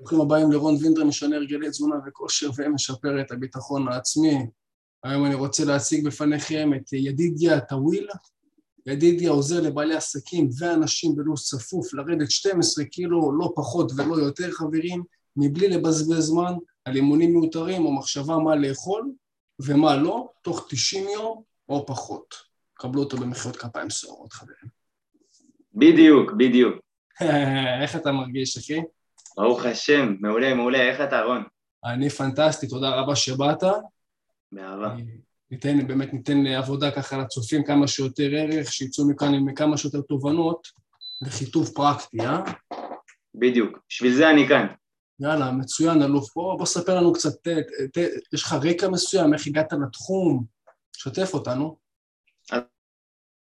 ברוכים הבאים לרון וינדר, משנה הרגלי תזונה וכושר ומשפר את הביטחון העצמי. היום אני רוצה להציג בפניכם את ידידיה טוויל. ידידיה עוזר לבעלי עסקים ואנשים בלו"ז צפוף לרדת 12 קילו, לא פחות ולא יותר חברים, מבלי לבזבז זמן על אימונים מיותרים או מחשבה מה לאכול ומה לא, תוך 90 יום או פחות. קבלו אותו במחיאות כפיים סוערות חברים. בדיוק, בדיוק. איך אתה מרגיש, אחי? ברוך השם, מעולה, מעולה, איך אתה רון? אני פנטסטי, תודה רבה שבאת. באהבה. ניתן, באמת ניתן עבודה ככה לצופים כמה שיותר ערך, שיצאו מכאן עם כמה שיותר תובנות וחיטוב פרקטי, אה? בדיוק, בשביל זה אני כאן. יאללה, מצוין, אלוף. בוא, בוא ספר לנו קצת, ת, ת, יש לך רקע מסוים, איך הגעת לתחום? שתף אותנו. אז,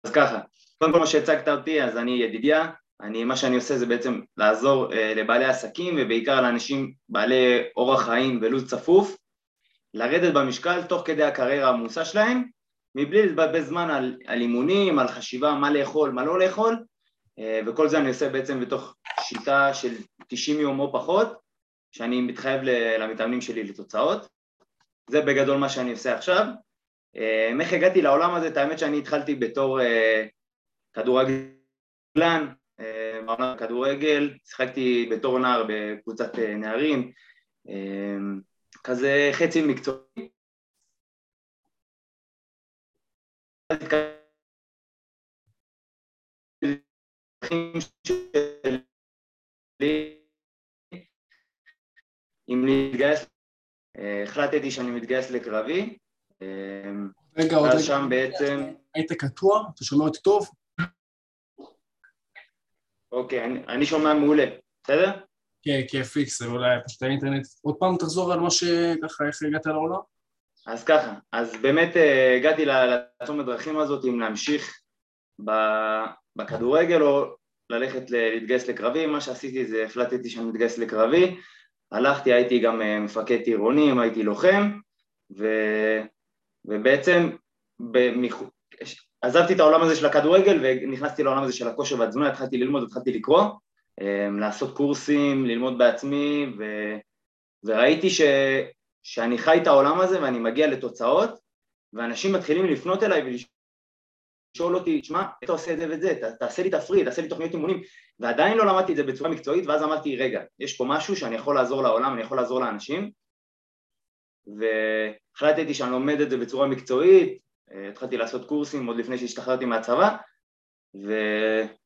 אז ככה, קודם כל מה שהצגת אותי, אז אני ידידיה, אני, מה שאני עושה זה בעצם לעזור אה, לבעלי עסקים ובעיקר לאנשים בעלי אורח חיים ולו"ז צפוף לרדת במשקל תוך כדי הקריירה העמוסה שלהם מבלי לבזבז זמן על, על אימונים, על חשיבה מה לאכול, מה לא לאכול אה, וכל זה אני עושה בעצם בתוך שיטה של 90 יום או פחות שאני מתחייב למתאמנים שלי לתוצאות זה בגדול מה שאני עושה עכשיו אה, איך הגעתי לעולם הזה? את האמת שאני התחלתי בתור אה, כדורגלן בעולם הכדורגל, שיחקתי בתור נער בקבוצת אה, נערים, אה, כזה חצי מקצועי. אם להתגייס, אה, החלטתי שאני מתגייס לקרבי. רגע, עוד רגע, שם בעצם... היית קטוע? אתה שומע אותי טוב? אוקיי, אני, אני שומע מעולה, בסדר? כן, כן, פיקס, אולי פשוט האינטרנט. עוד פעם תחזור על מה שככה, איך הגעת לעולם? אז ככה, אז באמת אה, הגעתי לצומת דרכים הזאת אם להמשיך בכדורגל או ללכת להתגייס לקרבי, מה שעשיתי זה החלטתי שאני מתגייס לקרבי, הלכתי, הייתי גם אה, מפקד טירונים, הייתי לוחם, ו... ובעצם עזבתי את העולם הזה של הכדורגל ונכנסתי לעולם הזה של הכושר והתזונה, התחלתי ללמוד, התחלתי לקרוא, אמ, לעשות קורסים, ללמוד בעצמי ו... וראיתי ש... שאני חי את העולם הזה ואני מגיע לתוצאות ואנשים מתחילים לפנות אליי ולשאול אותי, שמע, איך אתה עושה את זה ואת זה, תעשה לי תפריד, תעשה לי תוכניות אימונים. ועדיין לא למדתי את זה בצורה מקצועית ואז אמרתי, רגע, יש פה משהו שאני יכול לעזור לעולם, אני יכול לעזור לאנשים. והחלטתי שאני לומד את זה בצורה מקצועית, התחלתי לעשות קורסים עוד לפני שהשתחררתי מהצבא ו...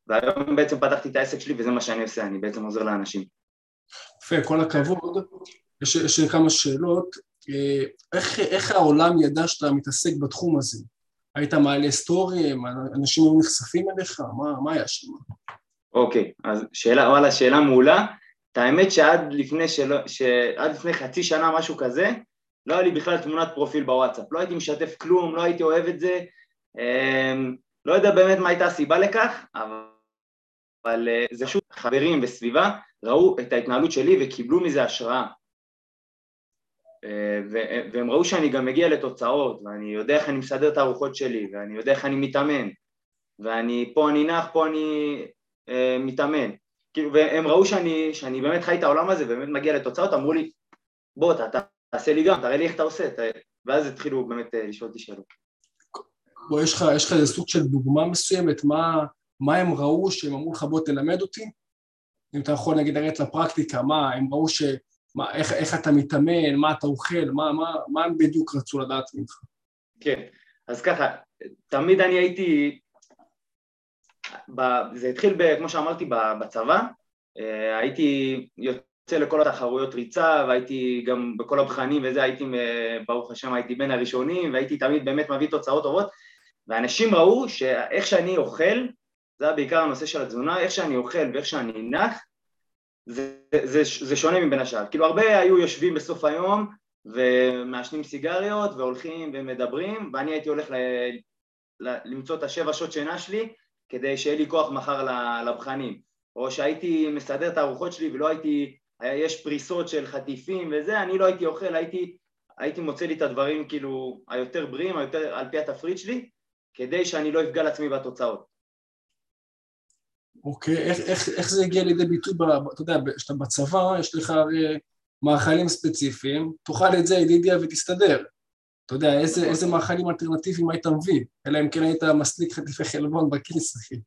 והיום בעצם פתחתי את העסק שלי וזה מה שאני עושה, אני בעצם עוזר לאנשים. יפה, כל הכבוד. יש, יש לי כמה שאלות. אה, איך, איך העולם ידע שאתה מתעסק בתחום הזה? היית מעלה סטורים, אנשים היו נחשפים אליך? מה, מה היה שם? אוקיי, אז שאלה, וואלה, שאלה מעולה. את האמת שעד לפני, של... שעד לפני חצי שנה, משהו כזה, לא היה לי בכלל תמונת פרופיל בוואטסאפ, לא הייתי משתף כלום, לא הייתי אוהב את זה, אמ, לא יודע באמת מה הייתה הסיבה לכך, אבל, אה, זה פשוט חברים וסביבה ראו את ההתנהלות שלי וקיבלו מזה השראה. אה, והם ראו שאני גם מגיע לתוצאות, ואני יודע איך אני מסדר את הארוחות שלי, ואני יודע איך אני מתאמן, ואני, פה אני נח, פה אני אה, מתאמן. והם ראו שאני, שאני באמת חי את העולם הזה ובאמת מגיע לתוצאות, אמרו לי, בוא, אתה, תעשה לי גם, תראה לי איך אתה עושה, ואז התחילו באמת אה, לשאול אותי שאלות. בוא, יש לך, יש לך איזה סוג של דוגמה מסוימת, מה, מה הם ראו שהם אמרו לך בוא תלמד אותי? אם אתה יכול נגיד לרדת לפרקטיקה, מה, הם ראו ש... מה, איך, איך אתה מתאמן, מה אתה אוכל, מה, מה, מה הם בדיוק רצו לדעת ממך? כן, אז ככה, תמיד אני הייתי, ב, זה התחיל, ב, כמו שאמרתי, בצבא, אה, הייתי יוצא לכל התחרויות ריצה והייתי גם בכל הבחנים וזה, הייתי ברוך השם הייתי בין הראשונים והייתי תמיד באמת מביא תוצאות טובות. ואנשים ראו שאיך שאני אוכל, זה היה בעיקר הנושא של התזונה, איך שאני אוכל ואיך שאני נח זה, זה, זה שונה מבין השאר, כאילו הרבה היו יושבים בסוף היום ומעשנים סיגריות והולכים ומדברים ואני הייתי הולך ל, ל, למצוא את השבע שעות שינה שלי כדי שיהיה לי כוח מחר לבחנים. או שהייתי מסדר את הארוחות שלי ולא הייתי יש פריסות של חטיפים וזה, אני לא הייתי אוכל, הייתי, הייתי מוצא לי את הדברים כאילו היותר בריאים, היותר על פי התפריט שלי, כדי שאני לא אפגע לעצמי בתוצאות. אוקיי, איך, איך, איך זה הגיע לידי ביטוי, ב, אתה יודע, כשאתה בצבא, יש לך הרי מאכלים ספציפיים, תאכל את זה ידידיה ותסתדר. אתה יודע, איזה, נכון. איזה מאכלים אלטרנטיביים היית מביא, אלא אם כן היית מסליק חטיפי חלבון בכיס, אחי.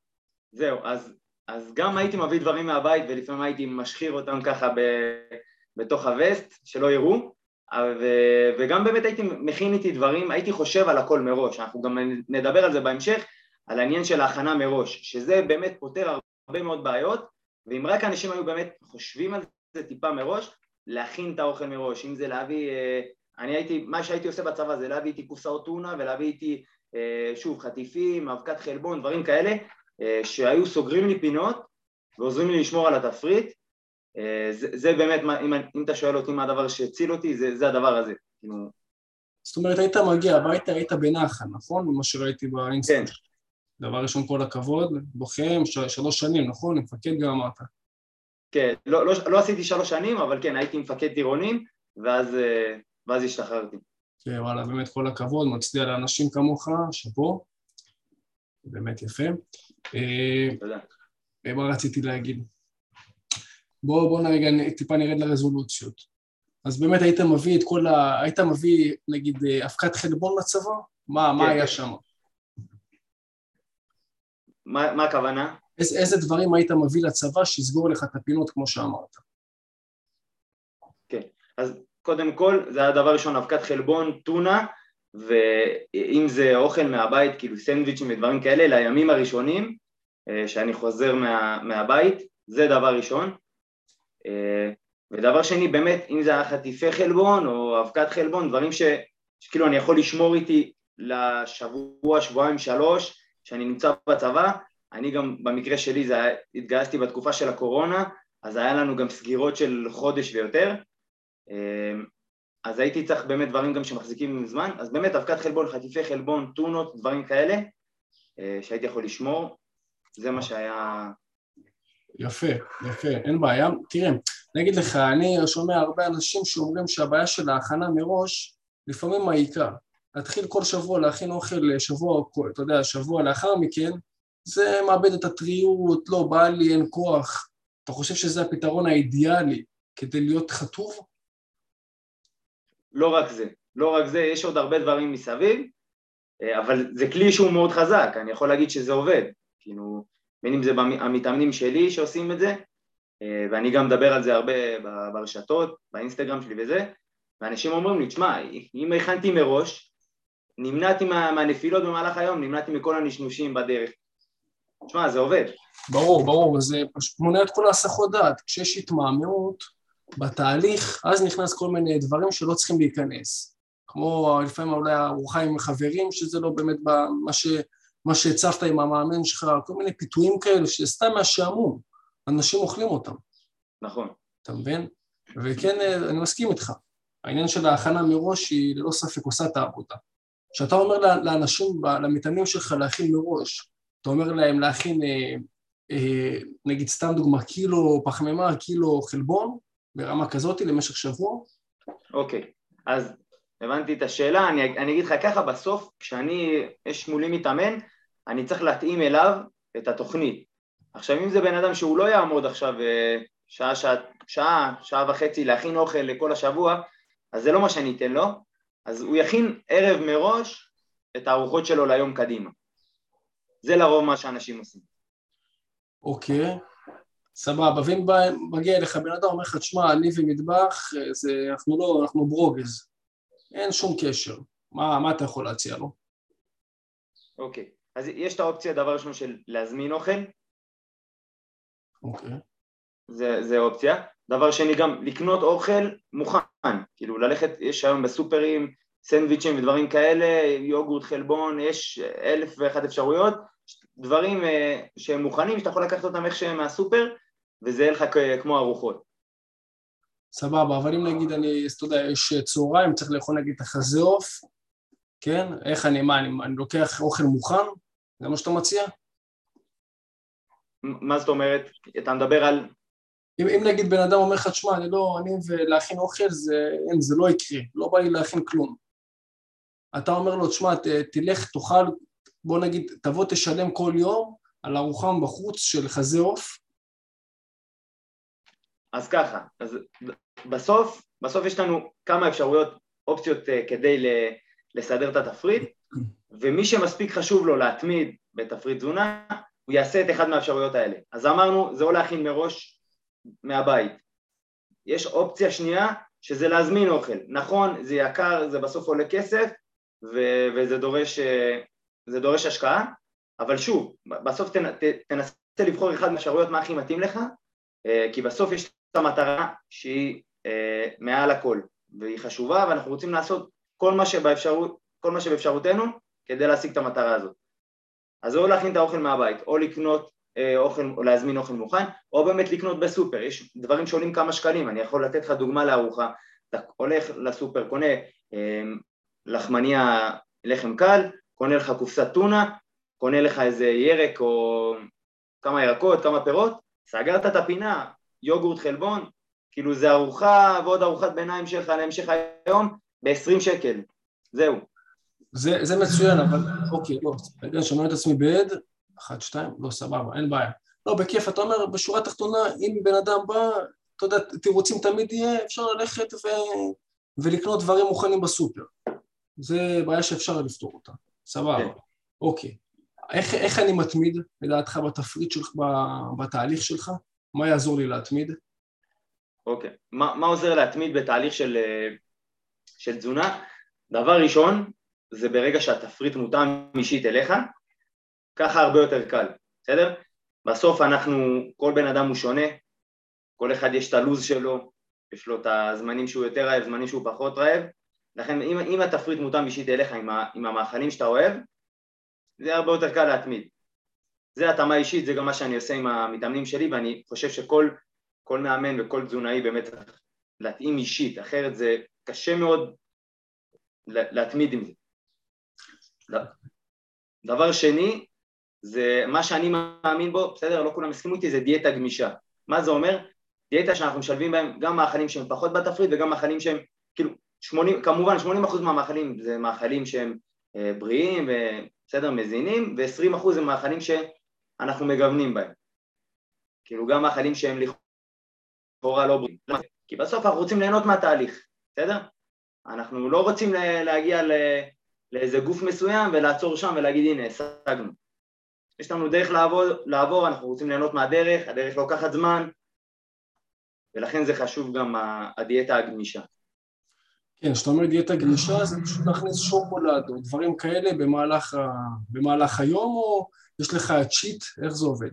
זהו, אז, אז גם הייתי מביא דברים מהבית ולפעמים הייתי משחיר אותם ככה ב, בתוך הווסט, שלא יראו, ו, וגם באמת הייתי מכין איתי דברים, הייתי חושב על הכל מראש, אנחנו גם נדבר על זה בהמשך, על העניין של ההכנה מראש, שזה באמת פותר הרבה מאוד בעיות, ואם רק אנשים היו באמת חושבים על זה טיפה מראש, להכין את האוכל מראש, אם זה להביא, אה, אני הייתי, מה שהייתי עושה בצבא זה להביא איתי קופסאות טונה ולהביא איתי אה, שוב חטיפים, אבקת חלבון, דברים כאלה, שהיו סוגרים לי פינות ועוזרים לי לשמור על התפריט, זה, זה באמת, אם, אם אתה שואל אותי מה הדבר שהציל אותי, זה, זה הדבר הזה. כאילו. זאת אומרת, היית מגיע הביתה, היית בנחל, נכון? ממה שראיתי באינסטנט. כן. דבר ראשון, כל הכבוד, לוחם, שלוש שנים, נכון? מפקד גם אמרת. כן, לא, לא, לא עשיתי שלוש שנים, אבל כן, הייתי מפקד טירונים, ואז, אה, ואז השתחררתי. כן, וואלה, באמת כל הכבוד, מצדיע לאנשים כמוך, שאפו, באמת יפה. אה, תודה. אה, מה רציתי להגיד? בואו בוא נרגע, טיפה נרד לרזולוציות. אז באמת היית מביא את כל ה... היית מביא, נגיד, אבקת חלבון לצבא? מה, כן, מה היה. שם? מה, מה הכוונה? איזה, איזה דברים היית מביא לצבא שיסגור לך את הפינות כמו שאמרת? כן, אז קודם כל זה הדבר ראשון אבקת חלבון, טונה ואם זה אוכל מהבית, כאילו סנדוויצ'ים ודברים כאלה, לימים הראשונים אה, שאני חוזר מה, מהבית, זה דבר ראשון. אה, ודבר שני באמת אם זה היה חטיפי חלבון או אבקת חלבון, דברים ש, שכאילו אני יכול לשמור איתי לשבוע, שבועיים, שלוש שאני נמצא בצבא, אני גם במקרה שלי זה היה, התגייסתי בתקופה של הקורונה, אז היה לנו גם סגירות של חודש ויותר, אמ, אז הייתי צריך באמת דברים גם שמחזיקים עם זמן, אז באמת אבקת חלבון, חטיפי חלבון, טונות, דברים כאלה, אה, שהייתי יכול לשמור, זה מה שהיה... יפה, יפה, אין בעיה. תראה, אני אגיד לך, אני שומע הרבה אנשים שאומרים שהבעיה של ההכנה מראש, לפעמים מעיקה. להתחיל כל שבוע להכין אוכל שבוע, אתה יודע, שבוע לאחר מכן, זה מאבד את הטריות, לא בא לי, אין כוח. אתה חושב שזה הפתרון האידיאלי כדי להיות חטוב? לא רק זה, לא רק זה, יש עוד הרבה דברים מסביב, אה, אבל זה כלי שהוא מאוד חזק, אני יכול להגיד שזה עובד, כאילו, בין אם זה המתאמנים שלי שעושים את זה, אה, ואני גם מדבר על זה הרבה ברשתות, באינסטגרם שלי וזה, ואנשים אומרים לי, תשמע, אם הכנתי מראש, נמנעתי מה, מהנפילות במהלך היום, נמנעתי מכל הנשנושים בדרך. תשמע, זה עובד. ברור, ברור, זה פשוט מונע את כל ההסחות דעת. כשיש התמהמהות בתהליך, אז נכנס כל מיני דברים שלא צריכים להיכנס. כמו לפעמים אולי ארוחה עם חברים, שזה לא באמת מה, ש, מה שהצבת עם המאמן שלך, כל מיני פיתויים כאלה, שסתם מהשעמום, אנשים אוכלים אותם. נכון. אתה מבין? וכן, אני מסכים איתך. העניין של ההכנה מראש היא ללא ספק עושה את העבודה. כשאתה אומר לאנשים, למתאמנים שלך להכין מראש, אתה אומר להם להכין, אה, אה, נגיד סתם דוגמה, קילו פחמימה, קילו חלבון, ברמה כזאת למשך שבוע? אוקיי, okay. אז הבנתי את השאלה, אני, אני אגיד לך ככה, בסוף כשאני, יש מולי מתאמן, אני צריך להתאים אליו את התוכנית. עכשיו אם זה בן אדם שהוא לא יעמוד עכשיו אה, שעה, שעה, שעה, שעה וחצי להכין אוכל לכל השבוע, אז זה לא מה שאני אתן לו, אז הוא יכין ערב מראש את הארוחות שלו ליום קדימה. זה לרוב מה שאנשים עושים. אוקיי, סבבה, ואם מגיע אליך בן אדם אומר לך, תשמע, אני ומטבח, זה, אנחנו לא, אנחנו ברוגז, אין שום קשר, מה, מה אתה יכול להציע לו? אוקיי, אז יש את האופציה, דבר ראשון, של להזמין אוכל. אוקיי. זה, זה אופציה. דבר שני, גם לקנות אוכל מוכן, כאילו ללכת, יש היום בסופרים סנדוויצ'ים ודברים כאלה, יוגורט, חלבון, יש אלף ואחת אפשרויות, דברים אה, שהם מוכנים, שאתה יכול לקחת אותם איך שהם מהסופר, וזה יהיה לך כמו ארוחות. סבבה, אבל אם נגיד אני, אתה יודע, יש צהריים, צריך לאכול נגיד את החזה עוף, כן? איך אני, מה, אני, אני לוקח אוכל מוכן? זה מה שאתה מציע? מה זאת אומרת? אתה מדבר על... אם, אם נגיד בן אדם אומר לך, תשמע, אני לא, אני ולהכין אוכל, זה, אין, זה לא יקרה, לא בא לי להכין כלום. אתה אומר לו, תשמע, תלך, תאכל בוא נגיד, תבוא תשלם כל יום על ארוחה בחוץ של חזה עוף? אז ככה, אז בסוף, בסוף יש לנו כמה אפשרויות, אופציות אה, כדי לסדר את התפריט, ומי שמספיק חשוב לו להתמיד בתפריט תזונה, הוא יעשה את אחד מהאפשרויות האלה. אז אמרנו, זה או להכין מראש מהבית. יש אופציה שנייה, שזה להזמין אוכל. נכון, זה יקר, זה בסוף עולה כסף, ו- וזה דורש, אה, דורש השקעה, אבל שוב, בסוף תנסה לבחור אחד מהאפשרויות מה הכי מתאים לך, אה, כי בסוף יש המטרה שהיא אה, מעל הכל, והיא חשובה, ואנחנו רוצים לעשות כל מה, שבאפשרות, כל מה שבאפשרותנו כדי להשיג את המטרה הזאת. אז או להכין את האוכל מהבית, או לקנות אה, אוכל, או להזמין אוכל מוכן, או באמת לקנות בסופר, יש דברים שעולים כמה שקלים, אני יכול לתת לך דוגמה לארוחה, אתה הולך לסופר, קונה אה, לחמניה לחם קל, קונה לך קופסת טונה, קונה לך איזה ירק או כמה ירקות, כמה פירות, סגרת את הפינה, יוגורט חלבון, כאילו זה ארוחה ועוד ארוחת ביניים שלך להמשך היום ב-20 שקל, זהו. זה, זה מצוין, אבל אוקיי, לא, רגע, שומע את עצמי בעד, אחת, שתיים, לא, סבבה, אין בעיה. לא, בכיף, אתה אומר, בשורה התחתונה, אם בן אדם בא, אתה יודע, תירוצים תמיד יהיה, אפשר ללכת ו... ולקנות דברים מוכנים בסופר. זה בעיה שאפשר לפתור אותה, סבבה, כן. אוקיי. איך, איך אני מתמיד, לדעתך, בתפריט שלך, בתהליך שלך? מה יעזור לי להתמיד? אוקיי. מה, מה עוזר להתמיד בתהליך של, אה, של תזונה? דבר ראשון, זה ברגע שהתפריט מותאם אישית אליך, ככה הרבה יותר קל, בסדר? בסוף אנחנו, כל בן אדם הוא שונה, כל אחד יש את הלו"ז שלו, יש לו את הזמנים שהוא יותר רעב, זמנים שהוא פחות רעב, לכן אם, אם התפריט מותאם אישית אליך עם, ה, עם המאכלים שאתה אוהב, זה הרבה יותר קל להתמיד. זה התאמה אישית, זה גם מה שאני עושה עם המתאמנים שלי, ואני חושב שכל כל מאמן וכל תזונאי באמת צריך להתאים אישית, אחרת זה קשה מאוד להתמיד עם זה. דבר שני, זה מה שאני מאמין בו, בסדר, לא כולם הסכימו איתי, זה דיאטה גמישה. מה זה אומר? דיאטה שאנחנו משלבים בהם גם מאכלים שהם פחות בתפריט וגם מאכלים שהם, כאילו, 80, כמובן 80% מהמאכלים זה מאכלים שהם אה, בריאים ובסדר, מזינים, ו-20% הם מאכלים שאנחנו מגוונים בהם. כאילו גם מאכלים שהם לכאורה לא בריאים. כי בסוף אנחנו רוצים ליהנות מהתהליך, בסדר? אנחנו לא רוצים להגיע לאיזה גוף מסוים ולעצור שם ולהגיד הנה השגנו. יש לנו דרך לעבור, לעבור, אנחנו רוצים ליהנות מהדרך, הדרך לוקחת זמן ולכן זה חשוב גם הדיאטה הגמישה. כן, כשאתה אומר דיאטה גמישה זה פשוט להכניס שוקולד או דברים כאלה במהלך. במהלך היום או יש לך צ'יט, איך זה עובד?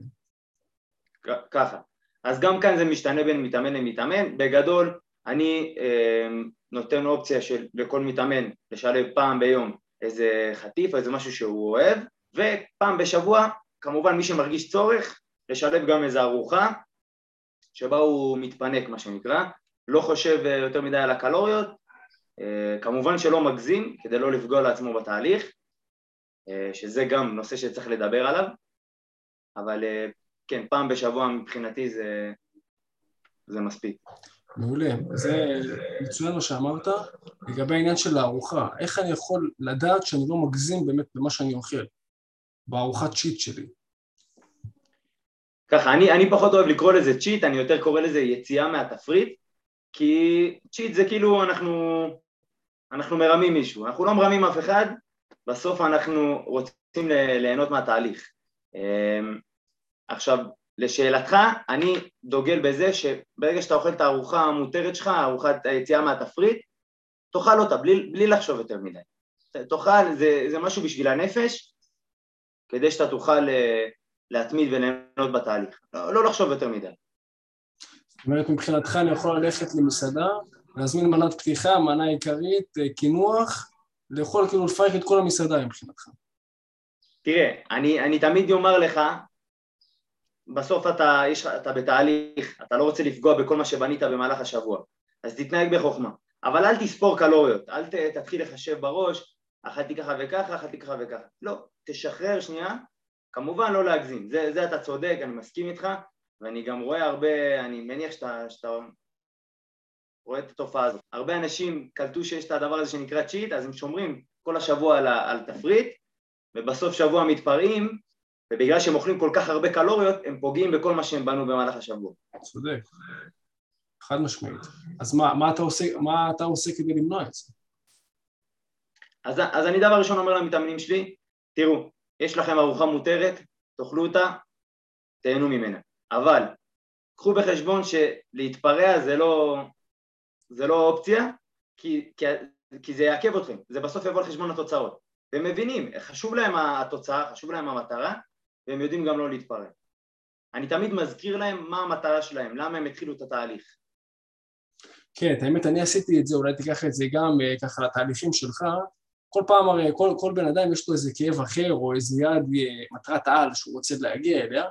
ככה, אז גם כאן זה משתנה בין מתאמן למתאמן, בגדול אני אה, נותן אופציה של לכל מתאמן לשלב פעם ביום איזה חטיף איזה משהו שהוא אוהב ופעם בשבוע כמובן מי שמרגיש צורך לשלב גם איזה ארוחה שבה הוא מתפנק מה שנקרא, לא חושב אה, יותר מדי על הקלוריות, אה, כמובן שלא מגזים כדי לא לפגוע לעצמו בתהליך, שזה גם נושא שצריך לדבר עליו, אבל כן, פעם בשבוע מבחינתי זה, זה מספיק. מעולה, זה מצוין מה שאמרת. לגבי העניין של הארוחה, איך אני יכול לדעת שאני לא מגזים באמת במה שאני אוכל, בארוחת צ'יט שלי? ככה, אני, אני פחות אוהב לקרוא לזה צ'יט, אני יותר קורא לזה יציאה מהתפריט, כי צ'יט זה כאילו אנחנו, אנחנו מרמים מישהו, אנחנו לא מרמים אף אחד, בסוף אנחנו רוצים ליהנות מהתהליך. אמ, עכשיו, לשאלתך, אני דוגל בזה שברגע שאתה אוכל את הארוחה המותרת שלך, ארוחת היציאה מהתפריט, תאכל אותה בלי, בלי לחשוב יותר מדי. תאכל, זה, זה משהו בשביל הנפש, כדי שאתה תוכל אה, להתמיד וליהנות בתהליך, לא, לא לחשוב יותר מדי. זאת אומרת, מבחינתך אני יכול ללכת למסעדה, להזמין מנת פתיחה, מנה עיקרית, אה, קינוח, לאכול כאילו לפרק את כל המסעדה מבחינתך. תראה, אני, אני תמיד אומר לך, בסוף אתה, יש, אתה בתהליך, אתה לא רוצה לפגוע בכל מה שבנית במהלך השבוע, אז תתנהג בחוכמה, אבל אל תספור קלוריות, אל ת, תתחיל לחשב בראש, אכלתי ככה וככה, אכלתי ככה וככה, לא, תשחרר שנייה, כמובן לא להגזים, זה, זה אתה צודק, אני מסכים איתך, ואני גם רואה הרבה, אני מניח שאתה, שאתה רואה את התופעה הזאת. הרבה אנשים קלטו שיש את הדבר הזה שנקרא צ'יט, אז הם שומרים כל השבוע על, על תפריט, ובסוף שבוע מתפרעים, ובגלל שהם אוכלים כל כך הרבה קלוריות, הם פוגעים בכל מה שהם בנו במהלך השבוע. צודק. חד משמעית. אז מה, מה, אתה עושה, מה אתה עושה כדי למנוע את זה? אז, אז אני דבר ראשון אומר למתאמנים שלי, תראו, יש לכם ארוחה מותרת, תאכלו אותה, תהנו ממנה. אבל קחו בחשבון שלהתפרע זה לא, זה לא אופציה, כי, כי, כי זה יעכב אתכם, זה בסוף יבוא על חשבון התוצאות. והם מבינים, חשוב להם התוצאה, חשוב להם המטרה, והם יודעים גם לא להתפרע. אני תמיד מזכיר להם מה המטרה שלהם, למה הם התחילו את התהליך. כן, האמת, אני עשיתי את זה, אולי תיקח את זה גם אה, ככה לתהליכים שלך. כל פעם הרי, כל, כל בן אדם יש לו איזה כאב אחר, או איזה יעד, אה, מטרת על שהוא רוצה להגיע אליה.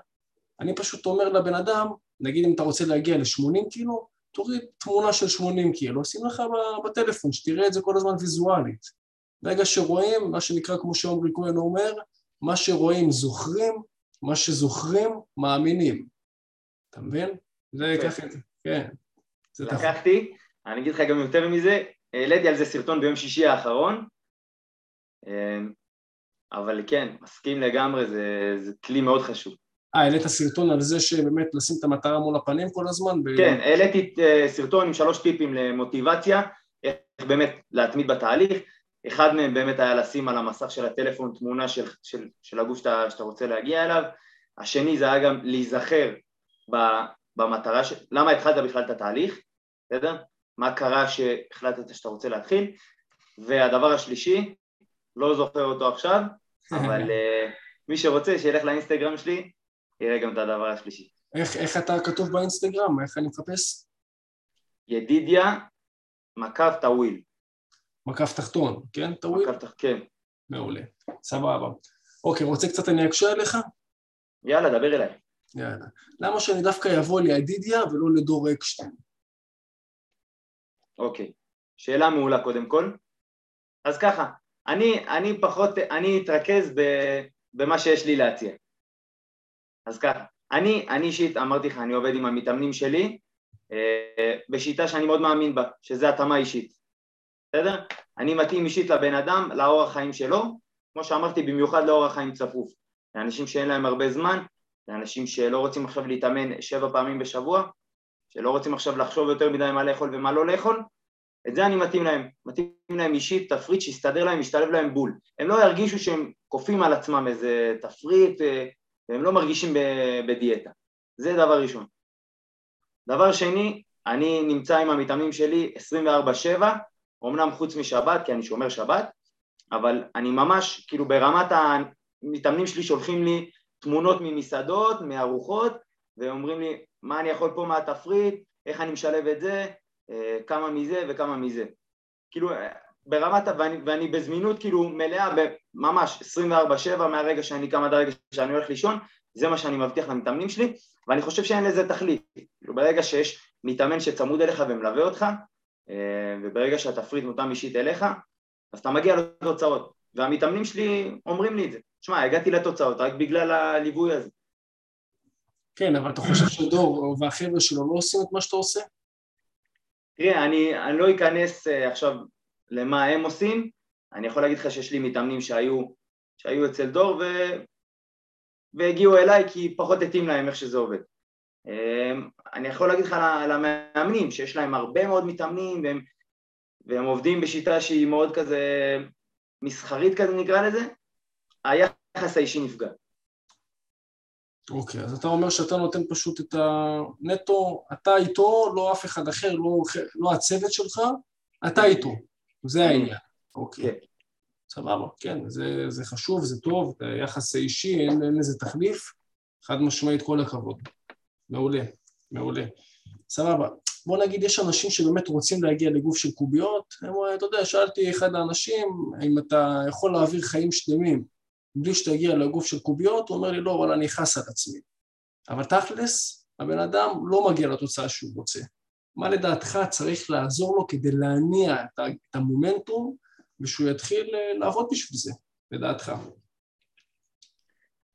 אני פשוט אומר לבן אדם, נגיד אם אתה רוצה להגיע ל-80 קילו, תוריד תמונה של 80 קילו, שים לך בטלפון, שתראה את זה כל הזמן ויזואלית. ברגע שרואים, מה שנקרא, כמו שעומרי כהן אומר, מה שרואים זוכרים, מה שזוכרים מאמינים. אתה מבין? זה ככה, כן. לקחתי, אני אגיד לך גם יותר מזה, העליתי על זה סרטון ביום שישי האחרון, אמ, אבל כן, מסכים לגמרי, זה, זה כלי מאוד חשוב. אה, העלית סרטון על זה שבאמת לשים את המטרה מול הפנים כל הזמן? ב... כן, העליתי אה, סרטון עם שלוש טיפים למוטיבציה, איך באמת להתמיד בתהליך, אחד מהם באמת היה לשים על המסך של הטלפון תמונה של, של, של הגוף שאתה, שאתה רוצה להגיע אליו, השני זה היה גם להיזכר במטרה, ש... למה התחלת בכלל את התהליך, בסדר? מה קרה שהחלטת שאתה רוצה להתחיל, והדבר השלישי, לא זוכר אותו עכשיו, אבל uh, מי שרוצה שילך לאינסטגרם שלי, יראה גם את הדבר השלישי. איך, איך אתה כתוב באינסטגרם? איך אני מחפש? ידידיה מקף טאוויל. מקף תחתון, כן? טוויל? מקף תחתון, כן. מעולה, סבבה. אוקיי, רוצה קצת אני אקשה עליך? יאללה, דבר אליי. יאללה. למה שאני דווקא אבוא לידידיה ולא לדור אקשטיין? אוקיי, שאלה מעולה קודם כל. אז ככה, אני, אני פחות, אני אתרכז ב, במה שיש לי להציע. אז ככה, אני, אני אישית, אמרתי לך, אני עובד עם המתאמנים שלי אה, בשיטה שאני מאוד מאמין בה, שזה התאמה אישית, בסדר? אני מתאים אישית לבן אדם, לאורח חיים שלו, כמו שאמרתי, במיוחד לאורח חיים צפוף. לאנשים שאין להם הרבה זמן, לאנשים שלא רוצים עכשיו להתאמן שבע פעמים בשבוע, שלא רוצים עכשיו לחשוב יותר מדי מה לאכול ומה לא לאכול, את זה אני מתאים להם, מתאים להם אישית תפריט שיסתדר להם, ישתלב להם בול. הם לא ירגישו שהם כופים על עצמם איזה תפריט אה, והם לא מרגישים בדיאטה. זה דבר ראשון. דבר שני, אני נמצא עם המתאמנים שלי 24/7, אמנם חוץ משבת, כי אני שומר שבת, אבל אני ממש, כאילו ברמת המתאמנים שלי שולחים לי תמונות ממסעדות, מארוחות, ואומרים לי מה אני יכול פה מהתפריט, איך אני משלב את זה, אה, כמה מזה וכמה מזה. כאילו ברמת, ואני, ואני בזמינות כאילו מלאה ממש 24-7 מהרגע שאני קם עד הרגע שאני הולך לישון, זה מה שאני מבטיח למתאמנים שלי, ואני חושב שאין לזה תכלית. כאילו ברגע שיש מתאמן שצמוד אליך ומלווה אותך, אה, וברגע שהתפריט מותאם אישית אליך, אז אתה מגיע לתוצאות. והמתאמנים שלי אומרים לי את זה. שמע, הגעתי לתוצאות רק בגלל הליווי הזה. כן, אבל אתה חושב שדור והחבר'ה שלו לא עושים את מה שאתה עושה? תראה, אני, אני לא אכנס uh, עכשיו למה הם עושים, אני יכול להגיד לך שיש לי מתאמנים שהיו, שהיו אצל דור ו... והגיעו אליי כי פחות התאים להם איך שזה עובד. Um, אני יכול להגיד לך על המאמנים שיש להם הרבה מאוד מתאמנים והם, והם עובדים בשיטה שהיא מאוד כזה מסחרית כזה נקרא לזה, היחס האישי נפגע. אוקיי, אז אתה אומר שאתה נותן פשוט את הנטו, אתה איתו, לא אף אחד אחר, לא, לא הצוות שלך, אתה איתו, זה העניין. אוקיי. סבבה, כן, זה, זה חשוב, זה טוב, זה יחס אישי, אין, אין לזה תחליף, חד משמעית כל הכבוד. מעולה, מעולה. סבבה. בוא נגיד, יש אנשים שבאמת רוצים להגיע לגוף של קוביות, הם, אתה יודע, שאלתי אחד האנשים, אם אתה יכול להעביר חיים שלמים בלי שתגיע לגוף של קוביות, הוא אומר לי, לא, אבל אני אכעס על עצמי. אבל תכלס, הבן אדם לא מגיע לתוצאה שהוא רוצה. מה לדעתך צריך לעזור לו כדי להניע את המומנטום ושהוא יתחיל אה, לעבוד בשביל זה, לדעתך?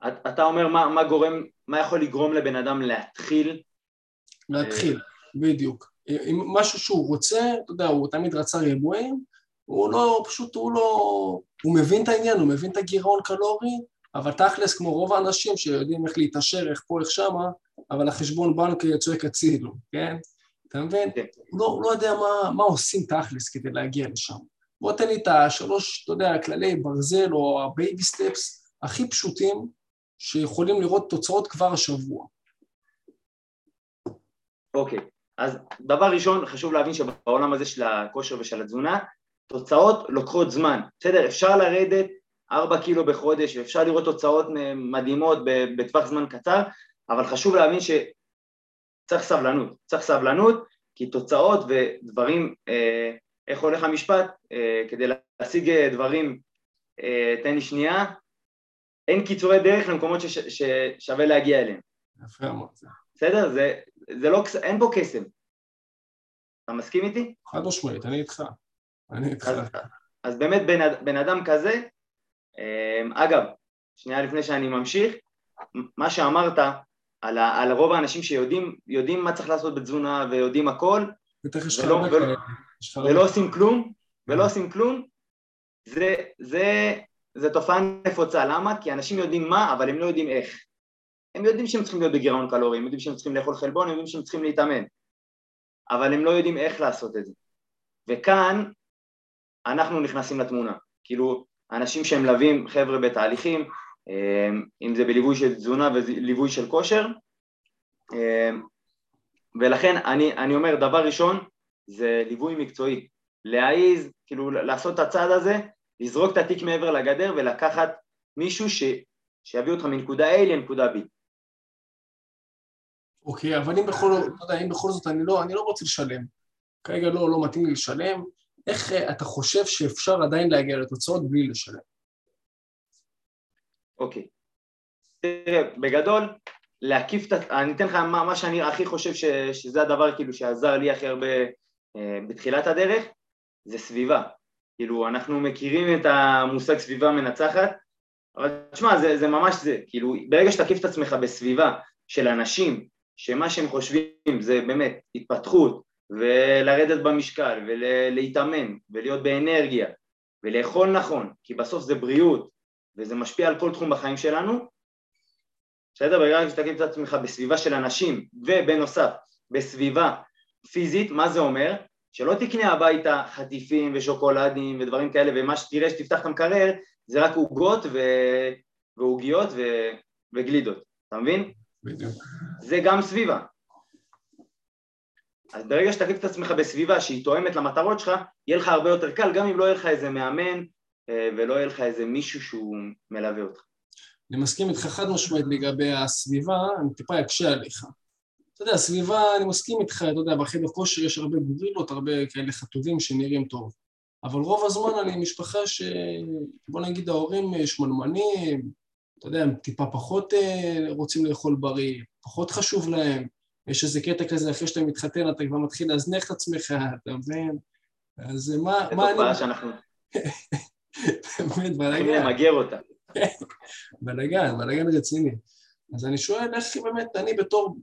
אתה אומר מה, מה גורם, מה יכול לגרום לבן אדם להתחיל? להתחיל, בדיוק. אם משהו שהוא רוצה, אתה יודע, הוא תמיד רצה ריבועים, הוא לא, פשוט הוא לא, הוא מבין את העניין, הוא מבין את הגירעון קלורי, אבל תכלס כמו רוב האנשים שיודעים איך להתעשר, איך פה, איך שמה, אבל החשבון בנק צועק הצילו, כן? אתה מבין? כן. הוא לא, לא יודע מה, מה עושים תכלס כדי להגיע לשם. בוא תן לי את השלוש, אתה יודע, כללי ברזל או ה baby steps הכי פשוטים שיכולים לראות תוצאות כבר השבוע. אוקיי, אז דבר ראשון, חשוב להבין שבעולם הזה של הכושר ושל התזונה, תוצאות לוקחות זמן, בסדר? אפשר לרדת ארבע קילו בחודש ואפשר לראות תוצאות מדהימות בטווח זמן קצר, אבל חשוב להבין שצריך סבלנות, צריך סבלנות, כי תוצאות ודברים, אה, איך הולך המשפט, אה, כדי להשיג דברים, אה, תן לי שנייה, אין קיצורי דרך למקומות ששווה להגיע אליהם. יפה מאוד. בסדר? זה, זה לא, אין פה קסם. אתה מסכים איתי? חד משמעית, אני איתך. אני איתך. אז, אז באמת בן, בן אדם כזה, אמ, אגב, שנייה לפני שאני ממשיך, מה שאמרת על, ה, על רוב האנשים שיודעים מה צריך לעשות בתזונה ויודעים הכל, ולא, ולא, ולא עושים כלום, ולא עושים כלום, זה, זה, זה תופעה נפוצה, למה? כי אנשים יודעים מה, אבל הם לא יודעים איך. הם יודעים שהם צריכים להיות בגירעון קלורי, הם יודעים שהם צריכים לאכול חלבון, הם יודעים שהם צריכים להתאמן, אבל הם לא יודעים איך לעשות את זה. וכאן אנחנו נכנסים לתמונה, כאילו אנשים שהם מלווים חבר'ה בתהליכים, אה, אם זה בליווי של תזונה וליווי של כושר, אה, ולכן אני, אני אומר דבר ראשון זה ליווי מקצועי, להעיז, כאילו לעשות את הצעד הזה, לזרוק את התיק מעבר לגדר ולקחת מישהו ש, שיביא אותך מנקודה A לנקודה B. אוקיי, אבל אם בכל, לא יודע, אם בכל זאת אני לא, אני לא רוצה לשלם, כרגע לא, לא מתאים לי לשלם, איך אה, אתה חושב שאפשר עדיין להגיע לתוצאות בלי לשלם? אוקיי. תראה, בגדול, להקיף את... אני אתן לך מה, מה שאני הכי חושב ש, שזה הדבר כאילו שעזר לי הכי הרבה אה, בתחילת הדרך, זה סביבה. כאילו, אנחנו מכירים את המושג סביבה מנצחת, אבל תשמע, זה, זה ממש זה, כאילו, ברגע שתקיף את עצמך בסביבה של אנשים שמה שהם חושבים זה באמת התפתחות ולרדת במשקל ולהתאמן ולהיות באנרגיה ולאכול נכון, כי בסוף זה בריאות וזה משפיע על כל תחום בחיים שלנו, בסדר? ברגע שתקים את עצמך בסביבה של אנשים ובנוסף בסביבה פיזית, מה זה אומר? שלא תקנה הביתה חטיפים ושוקולדים ודברים כאלה ומה שתראה שתפתח את המקרר זה רק עוגות ועוגיות ו... וגלידות, אתה מבין? בדיוק. זה גם סביבה. אז ברגע שתקיף את עצמך בסביבה שהיא תואמת למטרות שלך, יהיה לך הרבה יותר קל, גם אם לא יהיה לך איזה מאמן ולא יהיה לך איזה מישהו שהוא מלווה אותך. אני מסכים איתך חד משמעית לגבי הסביבה, אני טיפה אקשה עליך. אתה יודע, הסביבה, אני מסכים איתך, אתה יודע, בחדר כושר יש הרבה גורילות, הרבה כאלה חטובים שנראים טוב. אבל רוב הזמן אני משפחה ש... בוא נגיד ההורים שמנמנים, אתה יודע, הם טיפה פחות אה, רוצים לאכול בריא, פחות חשוב להם, יש איזה קטע כזה, אחרי שאתה מתחתן אתה כבר מתחיל להזנח את עצמך, אתה מבין? אז מה, מה אני... זו תופעה שאנחנו... באמת, בלאגן. למגר אותה. בלאגן, בלאגן רציני. אז אני שואל איך באמת אני בתור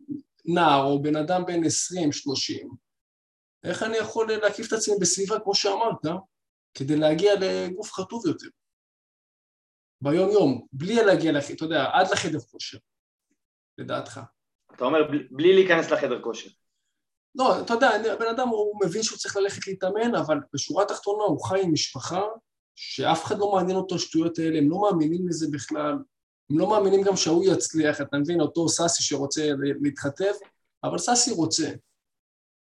נער או בן אדם בן 20-30, איך אני יכול להקיף את עצמי בסביבה כמו שאמרת, כדי להגיע לגוף חטוב יותר? ביום יום, בלי להגיע. אתה יודע, עד לחדר כושר, לדעתך. אתה אומר בלי להיכנס לחדר כושר. לא, אתה יודע, בן אדם הוא מבין שהוא צריך ללכת להתאמן, אבל בשורה התחתונה הוא חי עם משפחה שאף אחד לא מעניין אותו השטויות האלה, הם לא מאמינים לזה בכלל, הם לא מאמינים גם שההוא יצליח, אתה מבין, אותו סאסי שרוצה להתחתב, אבל סאסי רוצה.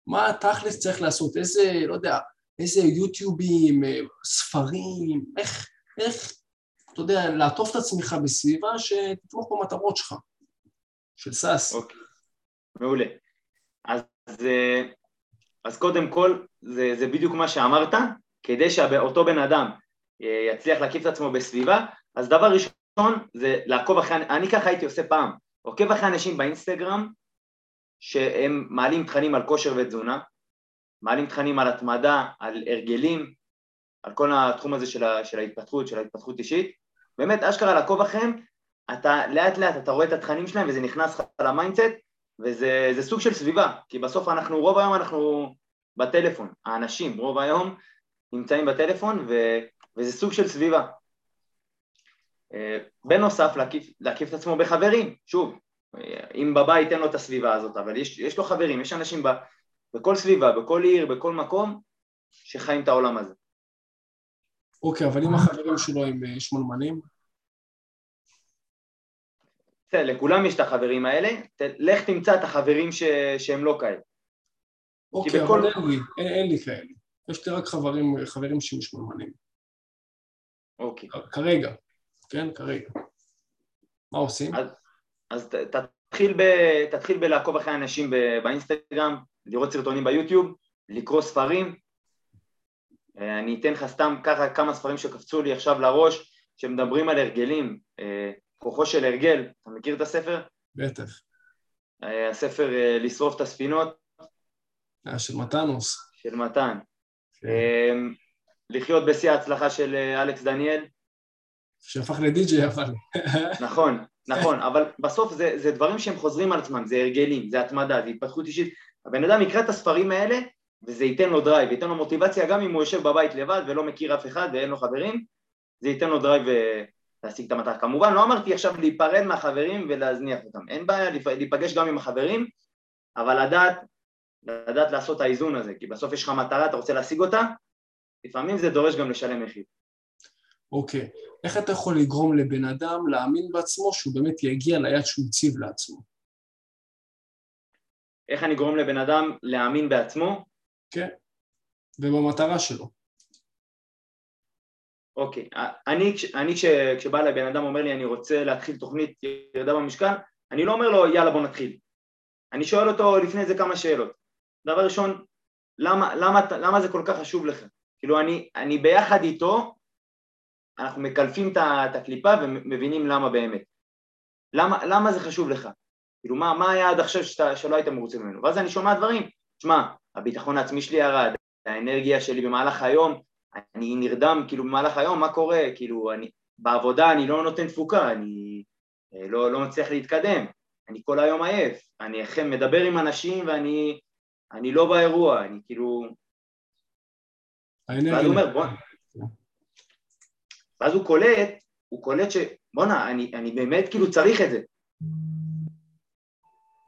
מה תכלס צריך לעשות? איזה, לא יודע, איזה יוטיובים, אה, ספרים, איך, איך אתה יודע, לעטוף את עצמך בסביבה שתתמוך במטרות שלך, של סאס. אוקיי, מעולה. אז, אה, אז קודם כל, זה, זה בדיוק מה שאמרת, כדי שאותו בן אדם יצליח להקיף את עצמו בסביבה, אז דבר ראשון זה לעקוב אחרי, אני ככה הייתי עושה פעם, עוקב אחרי אנשים באינסטגרם שהם מעלים תכנים על כושר ותזונה, מעלים תכנים על התמדה, על הרגלים, על כל התחום הזה של, ה, של ההתפתחות, של ההתפתחות אישית, באמת אשכרה לעקוב אחריהם, אתה לאט לאט אתה רואה את התכנים שלהם וזה נכנס לך ל mindset וזה סוג של סביבה, כי בסוף אנחנו, רוב היום אנחנו בטלפון, האנשים רוב היום נמצאים בטלפון ו, וזה סוג של סביבה. בנוסף להקיף, להקיף את עצמו בחברים, שוב, אם בבית אין לו את הסביבה הזאת, אבל יש, יש לו חברים, יש אנשים ב, בכל סביבה, בכל עיר, בכל מקום, שחיים את העולם הזה. אוקיי, אבל אם החברים שלו הם אה, שמנמנים? לכולם יש את החברים האלה, לך תמצא את החברים ש... שהם לא כאלה. אוקיי, בכל... אבל אין לי, אין, אין לי כאלה. יש לי רק חברים, חברים שהם שמנמנים. אוקיי. כרגע, כן? כרגע. מה עושים? אז, אז תתחיל, ב, תתחיל בלעקוב אחרי אנשים באינסטגרם, לראות סרטונים ביוטיוב, לקרוא ספרים. אה, אני אתן לך סתם ככה כמה ספרים שקפצו לי עכשיו לראש, שמדברים על הרגלים. אה, כוחו של הרגל, אתה מכיר את הספר? בטח. אה, הספר לשרוף את הספינות. של מתנוס. של מתן. כן. לחיות בשיא ההצלחה של אלכס דניאל. שהפך לדי-ג'יי אבל. נכון, נכון, אבל בסוף זה, זה דברים שהם חוזרים על עצמם, זה הרגלים, זה התמדה, זה התפתחות אישית. הבן אדם יקרא את הספרים האלה וזה ייתן לו drive, ייתן לו מוטיבציה גם אם הוא יושב בבית לבד ולא מכיר אף אחד ואין לו חברים, זה ייתן לו drive אה, להשיג את המטרה. כמובן לא אמרתי עכשיו להיפרד מהחברים ולהזניח אותם, אין בעיה להיפגש גם עם החברים, אבל לדעת, לדעת לעשות את האיזון הזה, כי בסוף יש לך מטרה, אתה רוצה להשיג אותה, לפעמים זה דורש גם לשלם מחיר. אוקיי, okay. איך אתה יכול לגרום לבן אדם להאמין בעצמו שהוא באמת יגיע ליד שהוא הציב לעצמו? איך אני גורם לבן אדם להאמין בעצמו? כן, ובמטרה שלו. אוקיי, אני, אני כש, כשבא אליי בן אדם אומר לי אני רוצה להתחיל תוכנית ירידה במשקל, אני לא אומר לו יאללה בוא נתחיל. אני שואל אותו לפני זה כמה שאלות. דבר ראשון, למה, למה, למה זה כל כך חשוב לך? כאילו אני, אני ביחד איתו אנחנו מקלפים את הקליפה ומבינים למה באמת. למה, למה זה חשוב לך? כאילו מה, מה היה עד עכשיו שאתה, שלא היית מרוצה ממנו? ואז אני שומע דברים, שמע, הביטחון העצמי שלי ירד, האנרגיה שלי במהלך היום, אני נרדם כאילו במהלך היום, מה קורה? כאילו אני, בעבודה אני לא נותן תפוקה, אני אה, לא, לא מצליח להתקדם, אני כל היום עייף, אני אכן מדבר עם אנשים ואני אני לא באירוע, אני כאילו... ואז הוא אומר, בוא, ואז הוא קולט, הוא קולט שבואנה, אני, אני באמת כאילו צריך את זה.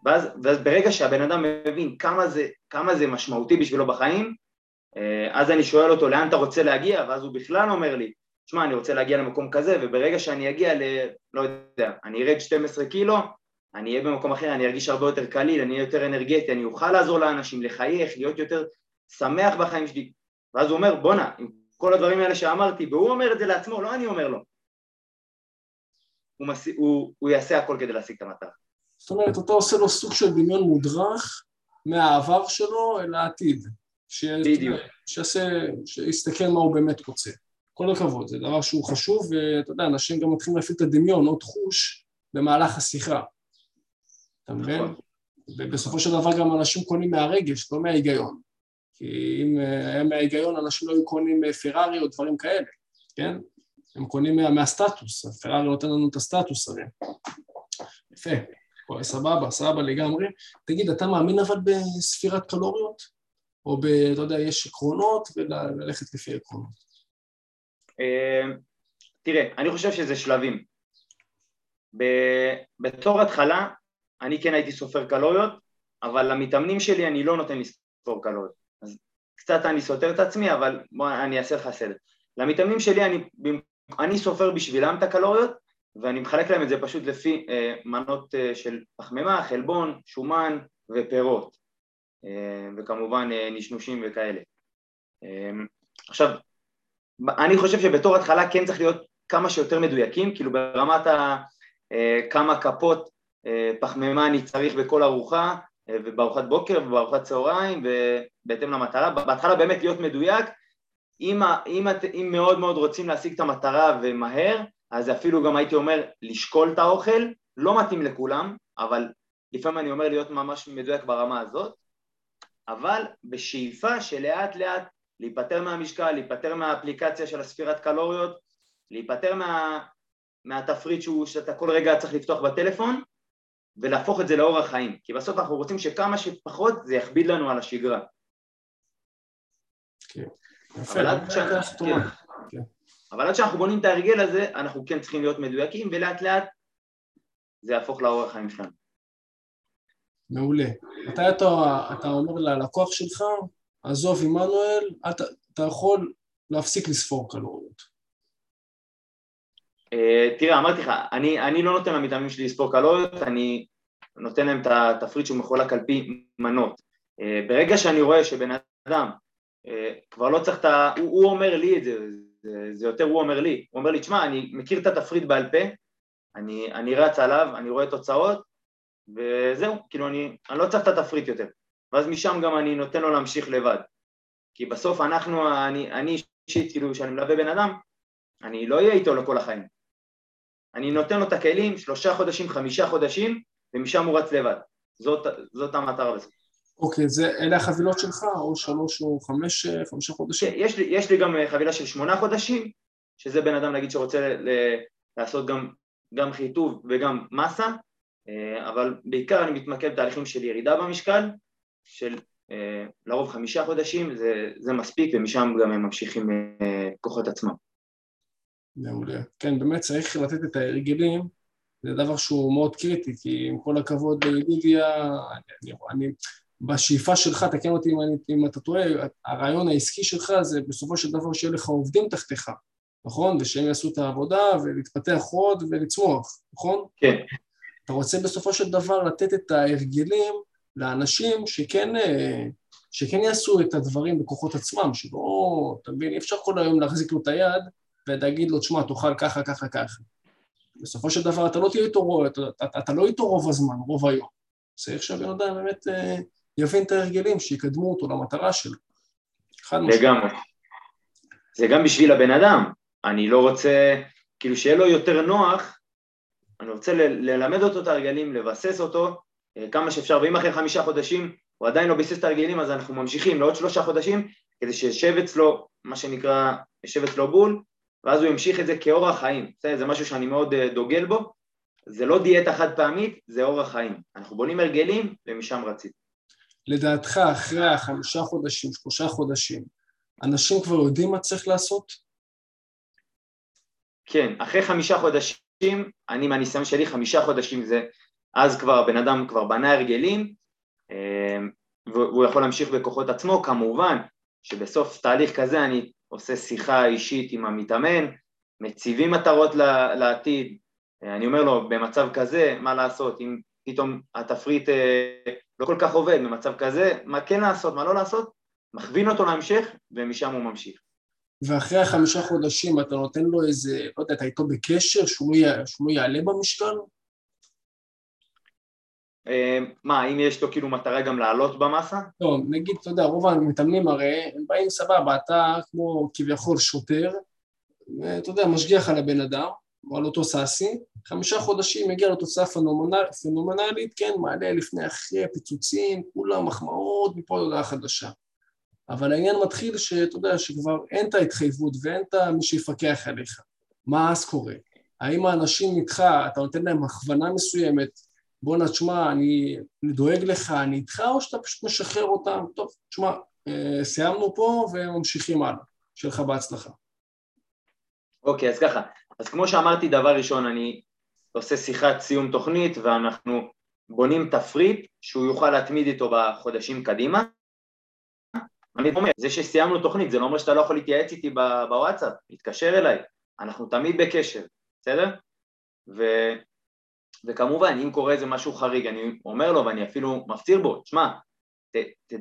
ואז, ואז ברגע שהבן אדם מבין כמה זה, כמה זה משמעותי בשבילו בחיים, אה, אז אני שואל אותו לאן אתה רוצה להגיע, ואז הוא בכלל אומר לי, שמע, אני רוצה להגיע למקום כזה, וברגע שאני אגיע ל... לא יודע, אני ארד 12 קילו, אני אהיה במקום אחר, אני ארגיש הרבה יותר קליל, אני אהיה יותר אנרגטי, אני אוכל לעזור לאנשים, לחייך, להיות יותר שמח בחיים שלי. ואז הוא אומר, בואנה, עם כל הדברים האלה שאמרתי, והוא אומר את זה לעצמו, לא אני אומר לו. הוא, מס... הוא, הוא יעשה הכל כדי להשיג את המטרה. זאת אומרת, אתה עושה לו סוג של דמיון מודרך מהעבר שלו אל העתיד. ש... בדיוק. שיעשה, שיסתכל מה הוא באמת רוצה. כל הכבוד, זה דבר שהוא חשוב, ואתה יודע, אנשים גם מתחילים להפעיל את הדמיון או תחוש במהלך השיחה. אתה מבין? נכון. ובסופו של דבר גם אנשים קונים מהרגש, לא מההיגיון. כי אם אה, היה מההיגיון אנשים לא היו קונים אה, פרארי או דברים כאלה, כן? הם קונים מה, מהסטטוס, הפרארי נותן לנו את הסטטוס הרי. יפה, סבבה, סבבה לגמרי. תגיד, אתה מאמין אבל בספירת קלוריות? או ב... אתה יודע, יש עקרונות וללכת לפי עקרונות? אה, תראה, אני חושב שזה שלבים. בתור התחלה, אני כן הייתי סופר קלוריות, אבל למתאמנים שלי אני לא נותן לספור קלוריות. קצת אני סותר את עצמי, אבל בוא אני אעשה לך סדר. למתאמנים שלי אני, אני סופר בשבילם את הקלוריות, ואני מחלק להם את זה פשוט לפי אה, מנות אה, של פחמימה, חלבון, שומן ופירות, אה, וכמובן אה, נשנושים וכאלה. אה, עכשיו, אני חושב שבתור התחלה כן צריך להיות כמה שיותר מדויקים, כאילו ברמת ה, אה, כמה כפות אה, פחמימה אני צריך בכל ארוחה, ובארוחת בוקר ובארוחת צהריים ובהתאם למטרה, בהתחלה באמת להיות מדויק, אם, אם, אם מאוד מאוד רוצים להשיג את המטרה ומהר, אז אפילו גם הייתי אומר לשקול את האוכל, לא מתאים לכולם, אבל לפעמים אני אומר להיות ממש מדויק ברמה הזאת, אבל בשאיפה שלאט לאט להיפטר מהמשקל, להיפטר מהאפליקציה של הספירת קלוריות, להיפטר מה, מהתפריט שהוא, שאתה כל רגע צריך לפתוח בטלפון, ולהפוך את זה לאורח חיים, כי בסוף אנחנו רוצים שכמה שפחות זה יכביד לנו על השגרה. כן, יפה, כן. אבל עד שאנחנו בונים את ההרגל הזה, אנחנו כן צריכים להיות מדויקים, ולאט לאט זה יהפוך לאורח חיים שלנו. מעולה. מתי אתה, אתה אומר ללקוח שלך, עזוב עמנואל, אתה, אתה יכול להפסיק לספור קלוריות? Uh, תראה, אמרתי לך, אני, אני לא נותן למתאמנים שלי לספור קלוריות, אני נותן להם את התפריט שהוא מחולק על פי מנות. Uh, ברגע שאני רואה שבן אדם uh, כבר לא צריך את ה... הוא, הוא אומר לי את זה, זה, זה יותר הוא אומר לי, הוא אומר לי, תשמע, אני מכיר את התפריט בעל פה, אני, אני רץ עליו, אני רואה תוצאות, וזהו, כאילו אני, אני לא צריך את התפריט יותר. ואז משם גם אני נותן לו להמשיך לבד. כי בסוף אנחנו, אני אישית, כאילו, כשאני מלווה בן אדם, אני לא אהיה איתו לכל החיים. אני נותן לו את הכלים, שלושה חודשים, חמישה חודשים, ומשם הוא רץ לבד. זאת, זאת המטרה בזה. אוקיי, זה, אלה החבילות שלך, או שלוש או חמש, חמישה חודשים? יש לי, יש לי גם חבילה של שמונה חודשים, שזה בן אדם, נגיד, שרוצה ל, ל, לעשות גם, גם חיטוב וגם מסה, אה, אבל בעיקר אני מתמקד בתהליכים של ירידה במשקל, של אה, לרוב חמישה חודשים, זה, זה מספיק, ומשם גם הם ממשיכים אה, כוחות עצמם. מעולה. כן, באמת צריך לתת את ההרגלים, זה דבר שהוא מאוד קריטי, כי עם כל הכבוד לידידיה, אני, אני, בשאיפה שלך, תקן אותי אם, אני, אם אתה טועה, הרעיון העסקי שלך זה בסופו של דבר שיהיה לך עובדים תחתיך, נכון? ושהם יעשו את העבודה ולהתפתח עוד ולצמוח, נכון? כן. אתה רוצה בסופו של דבר לתת את ההרגלים לאנשים שכן, אה, שכן יעשו את הדברים בכוחות עצמם, שלא, אתה מבין, אי אפשר כל היום להחזיק לו את היד ולהגיד לו, תשמע, תאכל ככה, ככה, ככה. בסופו של דבר אתה לא תהיה איתו, אתה, אתה, אתה לא איתו רוב הזמן, רוב היום. צריך שהבן אדם באמת אה, יבין את ההרגלים, שיקדמו אותו למטרה שלו. לגמרי. זה גם בשביל הבן אדם. אני לא רוצה, כאילו שיהיה לו יותר נוח, אני רוצה ללמד אותו את ההרגלים, לבסס אותו אה, כמה שאפשר, ואם אחרי חמישה חודשים הוא עדיין לא ביסס את ההרגלים, אז אנחנו ממשיכים לעוד שלושה חודשים, כדי שישב אצלו, מה שנקרא, ישב אצלו בול, ואז הוא ימשיך את זה כאורח חיים. זה, זה משהו שאני מאוד אה, דוגל בו. זה לא דיאטה חד פעמית, זה אורח חיים. אנחנו בונים הרגלים ומשם רצים. לדעתך, אחרי החמישה חודשים, שלושה חודשים, אנשים כבר יודעים מה צריך לעשות? כן, אחרי חמישה חודשים, אני מהניסיון שלי, חמישה חודשים זה, אז כבר הבן אדם כבר בנה הרגלים, אה, והוא יכול להמשיך בכוחות עצמו, כמובן שבסוף תהליך כזה אני עושה שיחה אישית עם המתאמן, מציבים מטרות לעתיד, אני אומר לו במצב כזה מה לעשות, אם פתאום התפריט אה, לא כל כך עובד במצב כזה, מה כן לעשות, מה לא לעשות, מכווין אותו להמשך ומשם הוא ממשיך. ואחרי החמישה חודשים אתה נותן לו איזה, לא יודע, אתה איתו בקשר שהוא לא, שהוא יעלה במשקל? אה, מה, האם יש לו כאילו מטרה גם לעלות במסה? לא, נגיד, אתה יודע, רוב המתאמנים הרי, הם באים סבבה, אתה כמו כביכול שוטר, ואתה יודע, משגיח על הבן אדם, או על אותו סאסי, חמישה חודשים מגיע לתוצאה פנומנל, פנומנלית, כן, מעלה לפני אחרי הפיצוצים, כולם מחמאות, מפה להודעה חדשה. אבל העניין מתחיל שאתה יודע שכבר אין את ההתחייבות ואין את מי שיפקח עליך. מה אז קורה? האם האנשים איתך, אתה נותן להם הכוונה מסוימת, בואנה, תשמע, אני, אני דואג לך, אני איתך, או שאתה פשוט משחרר אותם? טוב, תשמע, אה, סיימנו פה וממשיכים הלאה. שיהיה לך בהצלחה. אוקיי, okay, אז ככה, אז כמו שאמרתי, דבר ראשון, אני עושה שיחת סיום תוכנית ואנחנו בונים תפריט שהוא יוכל להתמיד איתו בחודשים קדימה. אני אומר, זה שסיימנו תוכנית זה לא אומר שאתה לא יכול להתייעץ איתי בוואטסאפ, להתקשר אליי, אנחנו תמיד בקשר, בסדר? ו... וכמובן, אם קורה איזה משהו חריג, אני אומר לו ואני אפילו מפציר בו, תשמע,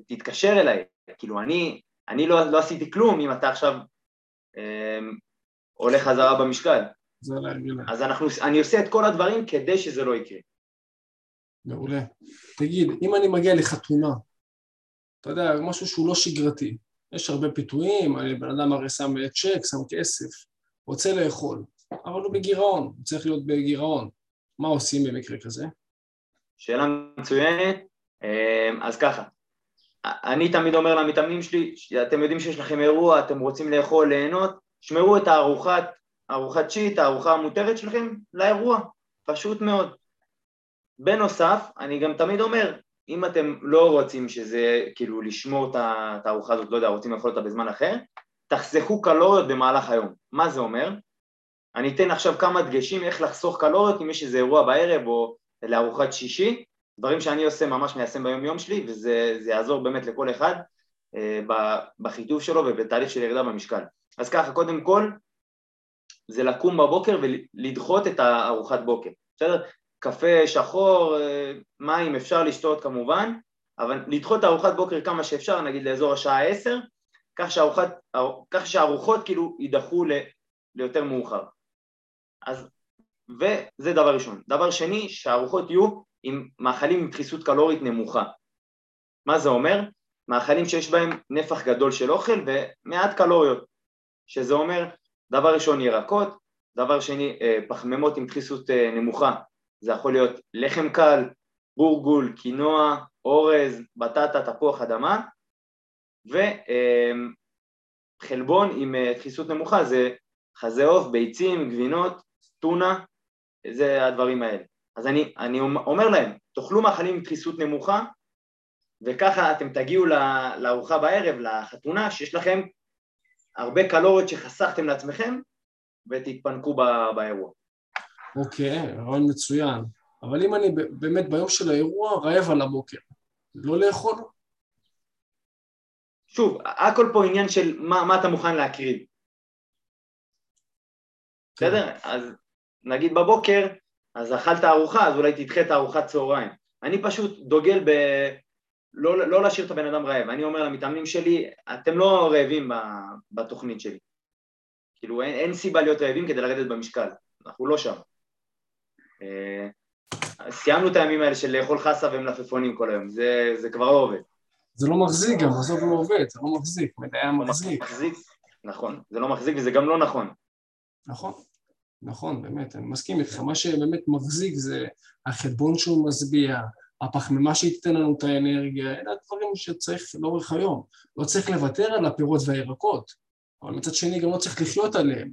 תתקשר אליי, כאילו אני, אני לא, לא עשיתי כלום אם אתה עכשיו אה, עולה חזרה במשקל. להרגיל. אז אנחנו, אני עושה את כל הדברים כדי שזה לא יקרה. מעולה. תגיד, אם אני מגיע לחתונה, אתה יודע, משהו שהוא לא שגרתי, יש הרבה פיתויים, בן אדם הרי שם צ'ק, שם כסף, רוצה לאכול, אבל הוא בגירעון, הוא צריך להיות בגירעון. מה עושים במקרה כזה? שאלה מצוינת, אמ, אז ככה, אני תמיד אומר למתאמנים שלי, אתם יודעים שיש לכם אירוע, אתם רוצים לאכול, ליהנות, שמרו את הארוחת, ארוחת שיט, הארוחה המותרת שלכם לאירוע, פשוט מאוד. בנוסף, אני גם תמיד אומר, אם אתם לא רוצים שזה, כאילו, לשמור את הארוחה הזאת, לא יודע, רוצים לאכול אותה בזמן אחר, תחסכו קלוריות במהלך היום. מה זה אומר? אני אתן עכשיו כמה דגשים איך לחסוך קלוריות אם יש איזה אירוע בערב או לארוחת שישי, דברים שאני עושה ממש מיישם ביום יום שלי וזה יעזור באמת לכל אחד אה, בחיתוף שלו ובתהליך של ירידה במשקל. אז ככה, קודם כל זה לקום בבוקר ולדחות את הארוחת בוקר, בסדר? קפה שחור, אה, מים אפשר לשתות כמובן, אבל לדחות את הארוחת בוקר כמה שאפשר, נגיד לאזור השעה עשר, כך, שהארוחת, כך שהארוחות כאילו יידחו ל, ליותר מאוחר. אז, וזה דבר ראשון. דבר שני, שהארוחות יהיו עם מאכלים עם דחיסות קלורית נמוכה. מה זה אומר? מאכלים שיש בהם נפח גדול של אוכל ומעט קלוריות, שזה אומר דבר ראשון ירקות, דבר שני אה, פחמימות עם דחיסות אה, נמוכה, זה יכול להיות לחם קל, בורגול, קינוע, אורז, בטטה, תפוח אדמה, וחלבון אה, עם דחיסות נמוכה זה חזה עוף, ביצים, גבינות, טונה, זה הדברים האלה. אז אני, אני אומר להם, תאכלו מאכלים עם דחיסות נמוכה, וככה אתם תגיעו לארוחה בערב, לחתונה, שיש לכם הרבה קלוריות שחסכתם לעצמכם, ותתפנקו באירוע. אוקיי, רעיון מצוין. אבל אם אני באמת ביום של האירוע רעב על הבוקר, לא לאכול? שוב, הכל פה עניין של מה, מה אתה מוכן להקריב. כן. בסדר? אז נגיד בבוקר, אז אכלת ארוחה, אז אולי תדחה את הארוחת צהריים. אני פשוט דוגל ב... לא, לא להשאיר את הבן אדם רעב. אני אומר למתאמנים שלי, אתם לא רעבים בתוכנית שלי. כאילו אין, אין סיבה להיות רעבים כדי לרדת במשקל, אנחנו לא שם. אה, סיימנו את הימים האלה של לאכול חסה ומלפפונים כל היום, זה, זה כבר לא עובד. זה לא מחזיק גם, עזוב לא עובד, זה לא מחזיק, מדעי לא מחזיק. מחזיק. נכון, זה לא מחזיק וזה גם לא נכון. נכון, נכון, באמת, אני מסכים איתך, מה שבאמת מחזיק זה החלבון שהוא משביע, הפחמימה שתיתן לנו את האנרגיה, אלה הדברים שצריך לאורך היום. לא צריך לוותר על הפירות והירקות, אבל מצד שני גם לא צריך לחיות עליהם.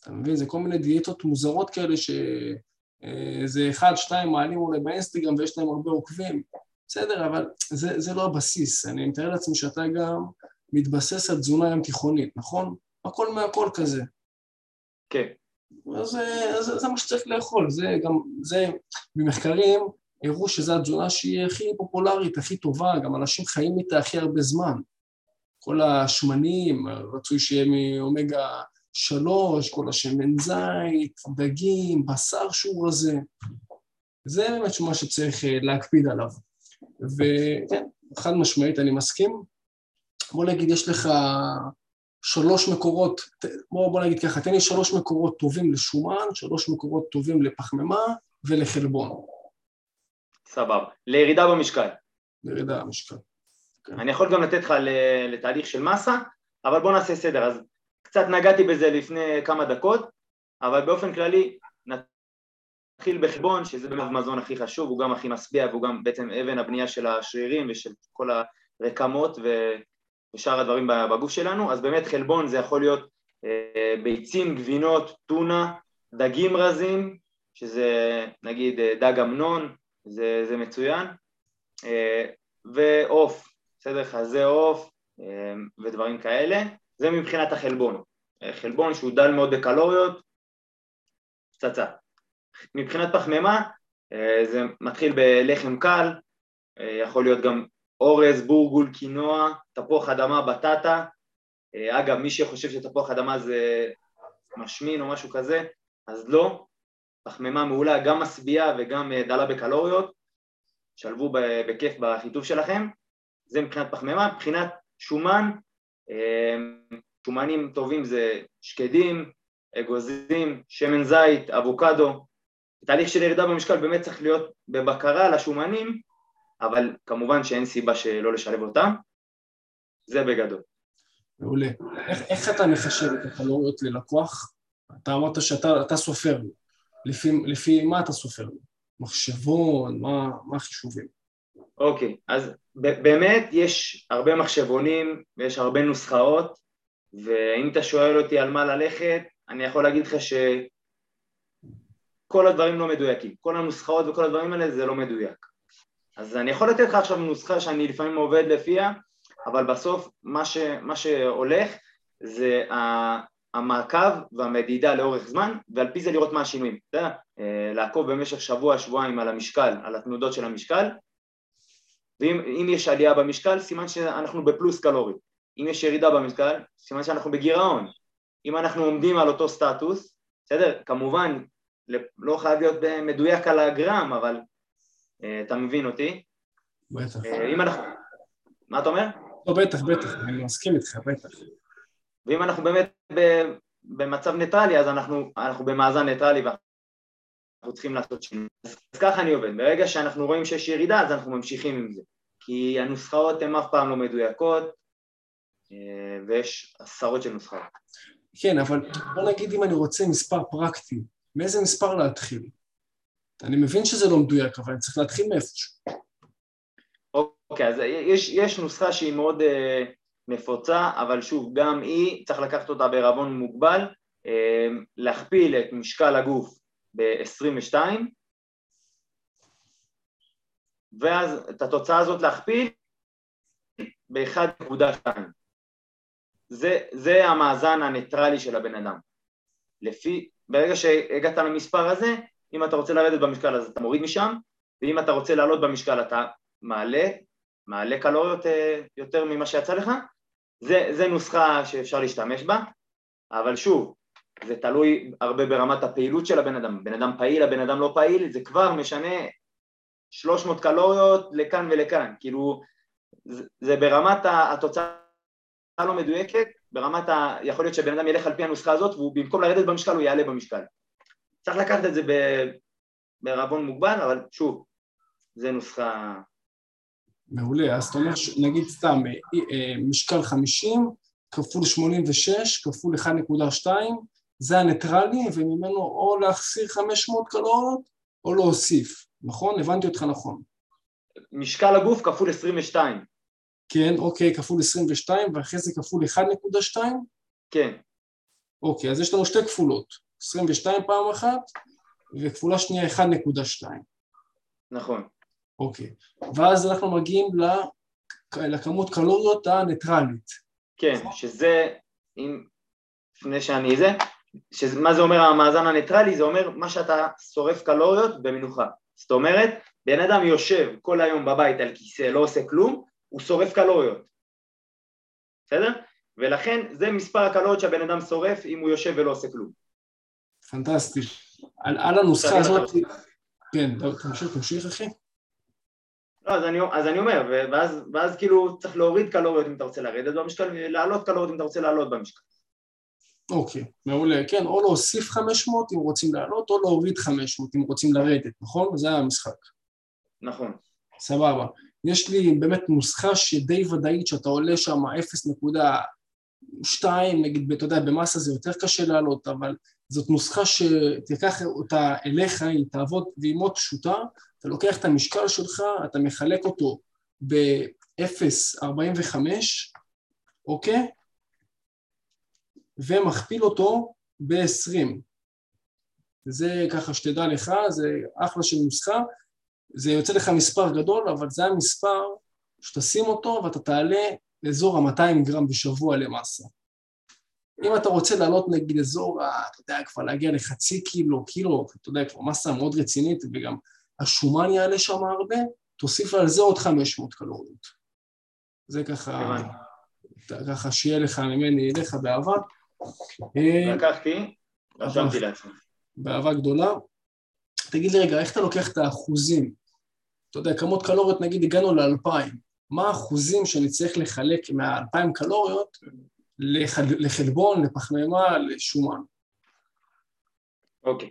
אתה מבין? זה כל מיני דיאטות מוזרות כאלה שזה אה, אחד, שתיים מעלים אולי באינסטגרם ויש להם הרבה עוקבים. בסדר, אבל זה, זה לא הבסיס. אני מתאר לעצמי שאתה גם מתבסס על תזונה ים תיכונית, נכון? הכל מהכל כזה. כן. אז, אז זה מה שצריך לאכול, זה גם, זה במחקרים הראו שזו התזונה שהיא הכי פופולרית, הכי טובה, גם אנשים חיים איתה הכי הרבה זמן. כל השמנים, רצוי שיהיה מאומגה שלוש, כל השמן זית, דגים, בשר שהוא רזה. זה באמת מה שצריך אה, להקפיד עליו. וכן, חד משמעית אני מסכים. בוא נגיד, יש לך שלוש מקורות, בוא, בוא נגיד ככה, תן לי שלוש מקורות טובים לשומן, שלוש מקורות טובים לפחמימה ולחלבון. סבבה. לירידה במשקל. לירידה במשקל. כן. אני יכול גם לתת לך לתהליך של מסה, אבל בוא נעשה סדר. אז קצת נגעתי בזה לפני כמה דקות, אבל באופן כללי נתחיל בחלבון, שזה באמת המזון הכי חשוב, הוא גם הכי משביע והוא גם בעצם אבן הבנייה של השרירים ושל כל הרקמות ושאר הדברים בגוף שלנו, אז באמת חלבון זה יכול להיות אה, ביצים, גבינות, טונה, דגים רזים, שזה נגיד אה, דג אמנון, זה, זה מצוין, אה, ועוף, בסדר? חזה עוף ודברים כאלה, זה מבחינת החלבון. חלבון שהוא דל מאוד בקלוריות, פצצה. מבחינת פחמימה זה מתחיל בלחם קל, יכול להיות גם אורז, בורגול, קינוע, תפוח אדמה, בטטה. אגב, מי שחושב שתפוח אדמה זה משמין או משהו כזה, אז לא. פחמימה מעולה, גם משביעה וגם דלה בקלוריות. שלבו בכיף בחיטוב שלכם. זה מבחינת פחמימה. מבחינת שומן, שומנים טובים זה שקדים, אגוזים, שמן זית, אבוקדו. תהליך של ירידה במשקל באמת צריך להיות בבקרה על השומנים, אבל כמובן שאין סיבה שלא לשלב אותם. זה בגדול. מעולה. איך, איך אתה מחשב את הקלוריות ללקוח? אתה אמרת שאתה סופר לפי, לפי מה אתה סופר מחשבון, מה, מה החישובים? אוקיי, אז באמת יש הרבה מחשבונים ויש הרבה נוסחאות, ואם אתה שואל אותי על מה ללכת, אני יכול להגיד לך שכל הדברים לא מדויקים. כל הנוסחאות וכל הדברים האלה זה לא מדויק. אז אני יכול לתת לך עכשיו נוסחה שאני לפעמים עובד לפיה, אבל בסוף מה, ש, מה שהולך זה המעקב והמדידה לאורך זמן, ועל פי זה לראות מה השינויים. אתה יודע, לעקוב במשך שבוע, שבועיים על המשקל, על התנודות של המשקל, ואם יש עלייה במשקל, סימן שאנחנו בפלוס קלורי. אם יש ירידה במשקל, סימן שאנחנו בגירעון. אם אנחנו עומדים על אותו סטטוס, בסדר? כמובן, לא חייב להיות מדויק על הגרם, אבל אתה מבין אותי. בטח. אה, אם אנחנו... מה אתה אומר? לא, בטח, בטח, אני מסכים איתך, בטח. ואם אנחנו באמת במצב ניטרלי, אז אנחנו, אנחנו במאזן ניטרלי ואנחנו צריכים לעשות שינוי. אז ככה אני עובד, ברגע שאנחנו רואים שיש ירידה, אז אנחנו ממשיכים עם זה. כי הנוסחאות הן אף פעם לא מדויקות, אה, ויש עשרות של נוסחאות. כן, אבל בוא נגיד אם אני רוצה מספר פרקטי, מאיזה מספר להתחיל? אני מבין שזה לא מדויק, אבל אני צריך להתחיל מאיפשהו. אוקיי, אז יש, יש נוסחה שהיא מאוד uh, נפוצה, אבל שוב, גם היא, צריך לקחת אותה בערבון מוגבל, uh, להכפיל את משקל הגוף ב-22, ואז את התוצאה הזאת להכפיל ב-1.2. זה, זה המאזן הניטרלי של הבן אדם. לפי, ברגע שהגעת למספר הזה, אם אתה רוצה לרדת במשקל אז אתה מוריד משם, ואם אתה רוצה לעלות במשקל אתה מעלה, מעלה קלוריות אה, יותר ממה שיצא לך, זה, זה נוסחה שאפשר להשתמש בה, אבל שוב, זה תלוי הרבה ברמת הפעילות של הבן אדם, בן אדם פעיל, הבן אדם לא פעיל, זה כבר משנה 300 קלוריות לכאן ולכאן, כאילו זה, זה ברמת התוצאה לא מדויקת, ברמת ה... יכול להיות שבן אדם ילך על פי הנוסחה הזאת והוא במקום לרדת במשקל הוא יעלה במשקל. צריך לקחת את זה בערבון מוגבל, אבל שוב, זה נוסחה... מעולה, אז אתה אומר, נגיד סתם, אה, אה, משקל 50 כפול 86 כפול 1.2 זה הניטרלי וממנו או להחסיר 500 קלוריות או להוסיף, נכון? הבנתי אותך נכון. משקל הגוף כפול 22 כן, אוקיי, כפול 22 ואחרי זה כפול 1.2? כן. אוקיי, אז יש לנו שתי כפולות, 22 פעם אחת וכפולה שנייה 1.2. נכון. אוקיי, ואז אנחנו מגיעים לכמות קלוריות הניטרלית. כן, שזה, אם, לפני שאני זה, מה זה אומר המאזן הניטרלי? זה אומר מה שאתה שורף קלוריות במנוחה. זאת אומרת, בן אדם יושב כל היום בבית על כיסא, לא עושה כלום, הוא שורף קלוריות, בסדר? ולכן זה מספר הקלוריות שהבן אדם שורף אם הוא יושב ולא עושה כלום. פנטסטי. על, על הנוסחה הזאת... כן, תמשיך, תמשיך אחי. לא, אז אני, אז אני אומר, ואז, ואז כאילו צריך להוריד קלוריות אם אתה רוצה לרדת במשקל, ולהעלות קלוריות אם אתה רוצה לעלות במשקל. אוקיי, מעולה, כן, או להוסיף 500 אם רוצים לעלות, או להוריד 500 אם רוצים לרדת, נכון? זה המשחק. נכון. סבבה. יש לי באמת נוסחה שדי ודאית שאתה עולה שם 0.2, נגיד, אתה יודע, במסה זה יותר קשה לעלות, אבל זאת נוסחה שתיקח אותה אליך, היא תעבוד, והיא מאוד פשוטה, אתה לוקח את המשקל שלך, אתה מחלק אותו ב-0.45, אוקיי? ומכפיל אותו ב-20. זה ככה שתדע לך, זה אחלה של נוסחה, זה יוצא לך מספר גדול, אבל זה המספר שתשים אותו ואתה תעלה לאזור ה-200 גרם בשבוע למאסה. אם אתה רוצה לעלות נגיד אזור, אתה יודע, כבר להגיע לחצי קילו, קילו, אתה יודע, כבר מסה מאוד רצינית וגם השומן יעלה שם הרבה, תוסיף על זה עוד 500 קלוריות. זה ככה, ככה שיהיה לך ממני אליך באהבה. לקחתי, רשמתי לעצמי. באהבה גדולה. תגיד לי רגע, איך אתה לוקח את האחוזים אתה יודע, כמות קלוריות, נגיד הגענו לאלפיים, מה האחוזים שאני צריך לחלק מהאלפיים קלוריות לחלבון, לפחמימה, לשומן? אוקיי,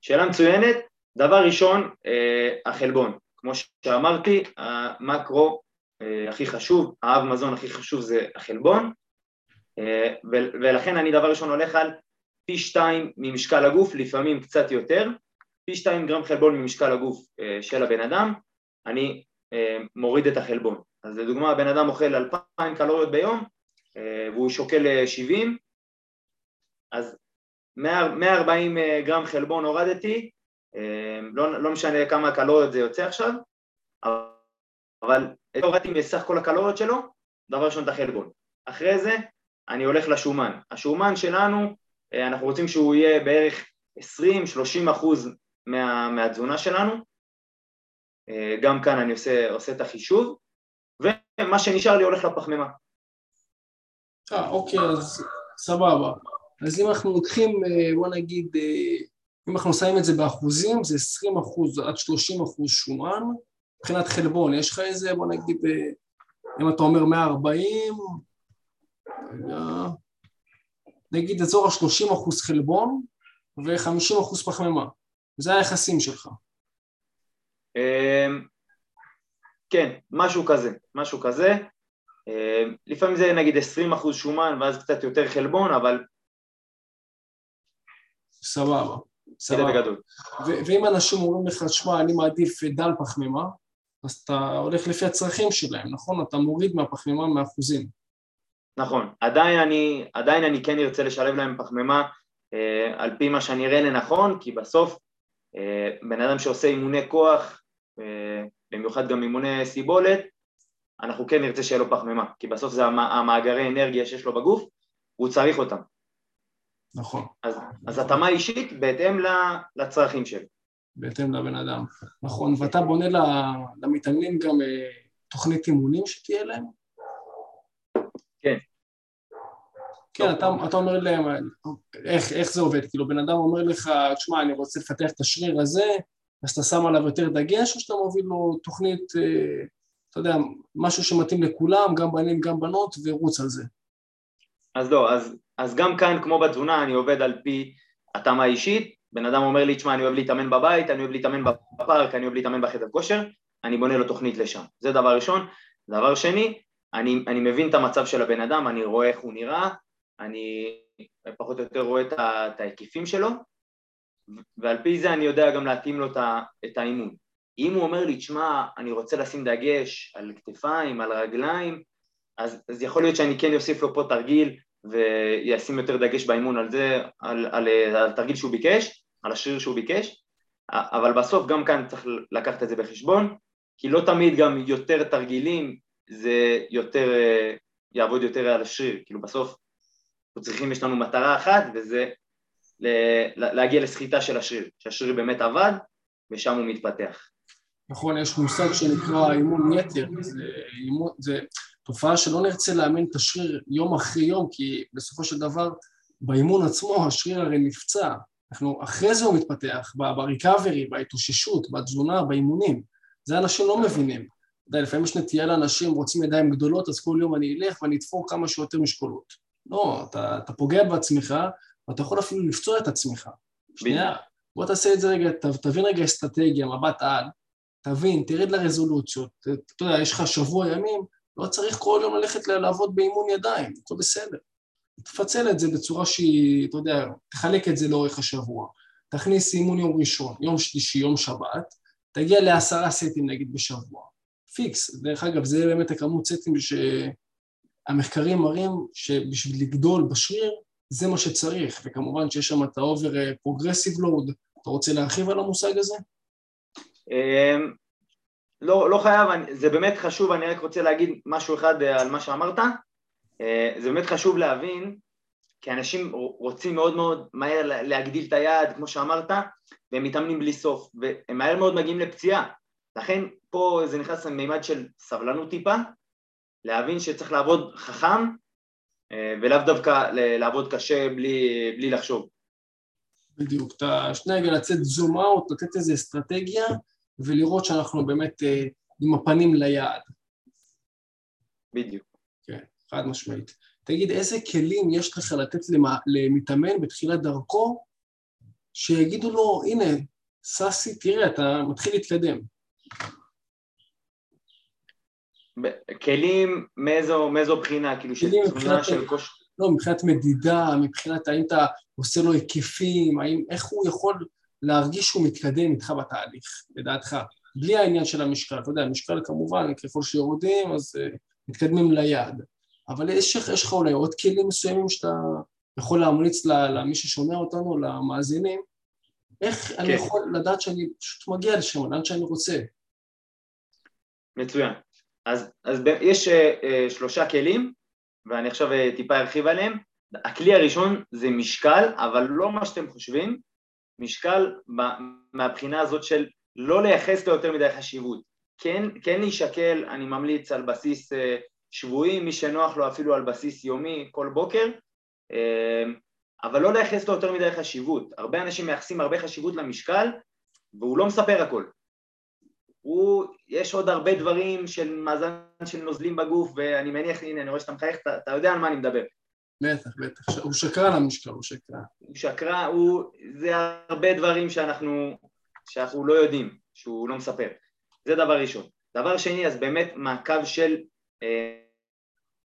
שאלה מצוינת. דבר ראשון, אה, החלבון. כמו שאמרתי, המקרו אה, הכי חשוב, האב מזון הכי חשוב זה החלבון, אה, ולכן אני דבר ראשון הולך על פי שתיים ממשקל הגוף, לפעמים קצת יותר, פי שתיים גרם חלבון ממשקל הגוף של הבן אדם, אני מוריד את החלבון. אז לדוגמה הבן אדם אוכל 2,000 קלוריות ביום והוא שוקל 70, אה, אז 140 אה, גרם חלבון הורדתי, אה, לא, לא משנה כמה קלוריות זה יוצא עכשיו, אבל הורדתי מסך כל הקלוריות שלו, דבר ראשון את החלבון. אחרי זה אני הולך לשומן. השומן שלנו, אה, אנחנו רוצים שהוא יהיה בערך 20-30 אחוז מה, מהתזונה שלנו, אה, גם כאן אני עושה, עושה את החישוב, ומה שנשאר לי הולך לפחמימה. אה, אוקיי, אז סבבה. אז אם אנחנו לוקחים, אה, בוא נגיד, אם אנחנו שמים את זה באחוזים, זה 20 אחוז עד 30 אחוז שומן. מבחינת חלבון, יש לך איזה, בוא נגיד, אם אתה אומר 140, רגע, נגיד אזור ה-30 אחוז חלבון ו-50 אחוז פחמימה. זה היחסים שלך. אמ, כן, משהו כזה, משהו כזה. לפעמים זה נגיד 20 אחוז שומן ואז קצת יותר חלבון, אבל... סבבה, סבבה. ואם אנשים אומרים לך, שמע, אני מעדיף דל פחמימה, אז אתה הולך לפי הצרכים שלהם, נכון? אתה מוריד מהפחמימה מאחוזים. נכון, עדיין אני, עדיין אני כן ארצה לשלב להם פחמימה אה, על פי מה שאני אראה לנכון, כי בסוף אה, בן אדם שעושה אימוני כוח, אה, במיוחד גם אימוני סיבולת, אנחנו כן נרצה שיהיה לו פחמימה, כי בסוף זה המאגרי אנרגיה שיש לו בגוף, הוא צריך אותם. נכון. אז, אז התאמה אישית בהתאם לצרכים שלו. בהתאם לבן אדם. נכון, ואתה בונה למתאמנים גם אה, תוכנית אימונים שתהיה להם? כן. כן, אתה, אתה אומר להם, איך, איך זה עובד? כאילו, בן אדם אומר לך, תשמע, אני רוצה לפתח את השריר הזה, אז אתה שם עליו יותר דגש, או שאתה מוביל לו תוכנית, אה, יודע, משהו שמתאים לכולם, גם בנים, גם בנות, ורוץ על זה. אז לא, אז, אז גם כאן, כמו בתזונה, אני עובד על פי התאמה אישית, בן אדם אומר לי, תשמע, אני אוהב להתאמן בבית, אני אוהב להתאמן בפארק, אני אוהב להתאמן בחדר כושר, אני בונה לו תוכנית לשם. זה דבר ראשון. דבר שני, אני, אני מבין את המצב של הבן אדם, אני רואה איך הוא נראה, אני פחות או יותר רואה את, את ההיקפים שלו, ועל פי זה אני יודע גם להתאים לו את האימון. אם הוא אומר לי, תשמע, אני רוצה לשים דגש על כתפיים, על רגליים, אז, אז יכול להיות שאני כן אוסיף לו פה תרגיל וישים יותר דגש באימון על זה, על, על, על, על תרגיל שהוא ביקש, על השריר שהוא ביקש, אבל בסוף גם כאן צריך לקחת את זה בחשבון, כי לא תמיד גם יותר תרגילים זה יותר, יעבוד יותר על השריר, כאילו בסוף אנחנו צריכים, יש לנו מטרה אחת וזה להגיע לסחיטה של השריר, שהשריר באמת עבד ושם הוא מתפתח. נכון, יש מושג שנקרא אימון יתר, זה, אימון, זה תופעה שלא נרצה לאמן את השריר יום אחרי יום, כי בסופו של דבר באימון עצמו השריר הרי נפצע, אנחנו, אחרי זה הוא מתפתח, בריקאברי, בהתאוששות, בתזונה, באימונים, זה אנשים לא מבינים. אתה יודע, לפעמים יש נטייה לאנשים, רוצים ידיים גדולות, אז כל יום אני אלך ואני אתפור כמה שיותר משקולות. לא, אתה, אתה פוגע בעצמך, ואתה יכול אפילו לפצוע את עצמך. שנייה, בוא תעשה את זה רגע, ת, תבין רגע אסטרטגיה, מבט על, תבין, תרד לרזולוציות, אתה יודע, יש לך שבוע ימים, לא צריך כל יום ללכת לעבוד באימון ידיים, הכל בסדר. תפצל את זה בצורה שהיא, אתה יודע, תחלק את זה לאורך השבוע. תכניס אימון יום ראשון, יום שלישי, יום שבת, תגיע לעשרה סטים נגיד בשבוע. פיקס. דרך אגב, זה באמת הכמות סטים שהמחקרים מראים שבשביל לגדול בשריר, זה מה שצריך, וכמובן שיש שם את ה-over progressive load. אתה רוצה להרחיב על המושג הזה? אמ, לא, לא חייב, זה באמת חשוב, אני רק רוצה להגיד משהו אחד אה, על מה שאמרת. אה, זה באמת חשוב להבין, כי אנשים רוצים מאוד מאוד מהר להגדיל את היעד, כמו שאמרת, והם מתאמנים בלי סוף, והם מהר מאוד מגיעים לפציעה. לכן פה זה נכנס למימד של סבלנות טיפה, להבין שצריך לעבוד חכם, אה, ולאו דווקא לעבוד קשה בלי, בלי לחשוב. בדיוק, אתה שנייה לצאת זום אאוט, לתת איזו אסטרטגיה, ולראות שאנחנו באמת אה, עם הפנים ליעד. בדיוק. כן, חד משמעית. תגיד, איזה כלים יש לך לתת למתאמן בתחילת דרכו, שיגידו לו, הנה, סאסי, תראה, אתה מתחיל להתקדם. כלים מאיזו, מאיזו בחינה? כאילו של תזונה של כושר? לא, מבחינת מדידה, מבחינת האם אתה עושה לו היקפים, האם, איך הוא יכול להרגיש שהוא מתקדם איתך בתהליך, לדעתך, בלי העניין של המשקל, אתה יודע, המשקל כמובן, ככל שיורדים אז uh, מתקדמים ליעד, אבל יש, יש לך אולי עוד כלים מסוימים שאתה יכול להמליץ למי ששומע אותנו, למאזינים, איך כן. אני יכול לדעת שאני פשוט מגיע לשם, לאן שאני רוצה. מצוין. אז, אז יש uh, uh, שלושה כלים, ואני עכשיו אה, טיפה ארחיב עליהם. הכלי הראשון זה משקל, אבל לא מה שאתם חושבים, משקל מהבחינה הזאת של לא לייחס לו יותר מדי חשיבות. כן, כן להישקל, אני ממליץ על בסיס אה, שבועי, מי שנוח לו אפילו על בסיס יומי כל בוקר, אה, אבל לא לייחס לו יותר מדי חשיבות. הרבה אנשים מייחסים הרבה חשיבות למשקל, והוא לא מספר הכל. הוא, יש עוד הרבה דברים של מאזן של נוזלים בגוף, ואני מניח, הנה, אני רואה שאתה מחייך, אתה, אתה יודע על מה אני מדבר. בטח, בטח. הוא שקרן המשקל, הוא שקרן. הוא שקרן, הוא... זה הרבה דברים שאנחנו, שאנחנו לא יודעים, שהוא לא מספר. זה דבר ראשון. דבר שני, אז באמת מעקב של אה,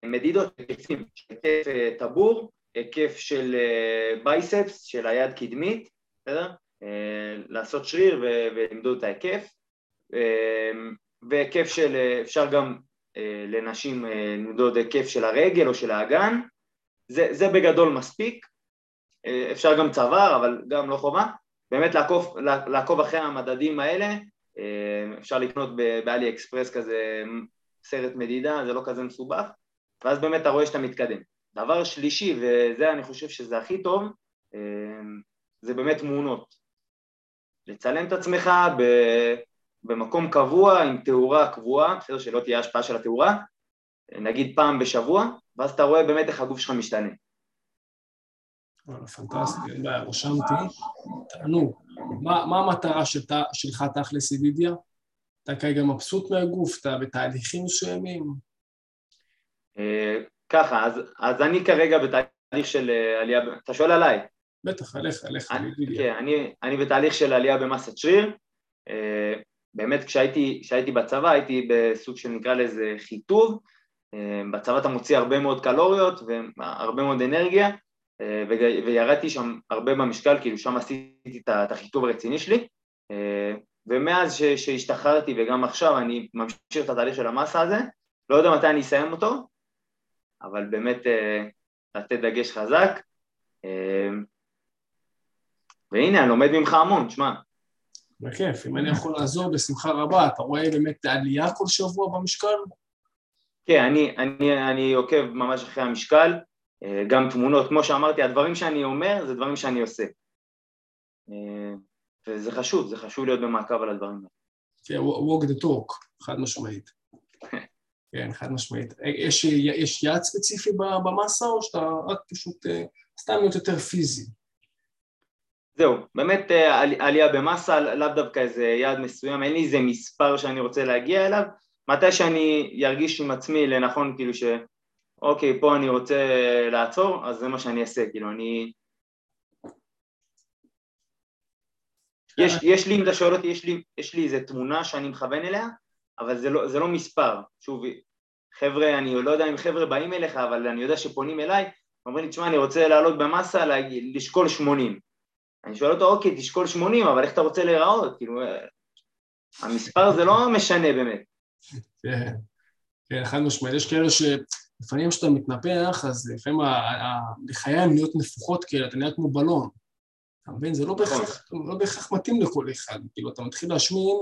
מדידות, היקפים, היקף אה, טבור, היקף של אה, בייספס, של היד קדמית, בסדר? אה, לעשות שריר ולמדוד את ההיקף, אה, והיקף של, אה, אפשר גם אה, לנשים אה, למדוד היקף של הרגל או של האגן, זה, זה בגדול מספיק, אה, אפשר גם צוואר, אבל גם לא חובה, באמת לעקוב, לעקוב אחרי המדדים האלה, אה, אפשר לקנות באלי אקספרס כזה סרט מדידה, זה לא כזה מסובך, ואז באמת אתה רואה שאתה מתקדם. דבר שלישי, וזה אני חושב שזה הכי טוב, אה, זה באמת תמונות. לצלם את עצמך במקום קבוע עם תאורה קבועה, בסדר שלא תהיה השפעה של התאורה, נגיד פעם בשבוע, ואז אתה רואה באמת איך הגוף שלך משתנה. פנטסטי, אין בעיה, רשמתי. תענו, מה המטרה שלך תכלס ידידיה? אתה כרגע מבסוט מהגוף, אתה בתהליכים מסוימים? אה, ככה, אז אני כרגע בתהליך של אה, עלייה, אתה שואל עליי? בטח, עליך, עליך, כן, אני בתהליך של עלייה במסת שריר. אה, באמת כשהייתי בצבא הייתי בסוג שנקרא לזה חיטוב, בצבא אתה מוציא הרבה מאוד קלוריות והרבה מאוד אנרגיה וירדתי שם הרבה במשקל, כאילו שם עשיתי את החיטוב הרציני שלי. ומאז שהשתחררתי וגם עכשיו אני ממשיך את התהליך של המסה הזה, לא יודע מתי אני אסיים אותו, אבל באמת אה, לתת דגש חזק. והנה אני לומד ממך המון, שמע. בכיף, אם אני יכול לעזור בשמחה רבה, אתה רואה באמת עלייה כל שבוע במשקל? כן, אני, אני, אני עוקב ממש אחרי המשקל, אה, גם תמונות, כמו שאמרתי, הדברים שאני אומר זה דברים שאני עושה. אה, וזה חשוב, זה חשוב להיות במעקב על הדברים האלה. כן, walk the talk, חד משמעית. כן, חד משמעית. אה, יש, יש יעד ספציפי במסה, או שאתה רק פשוט סתם להיות יותר פיזי? זהו, באמת עלייה במסה, לאו דווקא איזה יעד מסוים, אין לי איזה מספר שאני רוצה להגיע אליו, מתי שאני ארגיש עם עצמי לנכון, כאילו ש... אוקיי, פה אני רוצה לעצור, אז זה מה שאני אעשה, כאילו, אני... יש, יש לי, אם אתה שואל אותי, יש לי, יש לי איזה תמונה שאני מכוון אליה, אבל זה לא, זה לא מספר. שוב, חבר'ה, אני לא יודע אם חבר'ה באים אליך, אבל אני יודע שפונים אליי, אומרים לי, תשמע, אני רוצה לעלות במסה, לשקול 80. אני שואל אותו, אוקיי, תשקול 80, אבל איך אתה רוצה להיראות? כאילו, המספר זה לא משנה באמת. כן, כן, חד משמעית. יש כאלה שלפעמים כשאתה מתנפח, אז לפעמים לחיים נהיות נפוחות כאלה, אתה נהיה כמו בלון. אתה מבין? זה לא נכון. בהכרח, לא בהכרח מתאים לכל אחד. כאילו, אתה מתחיל להשמין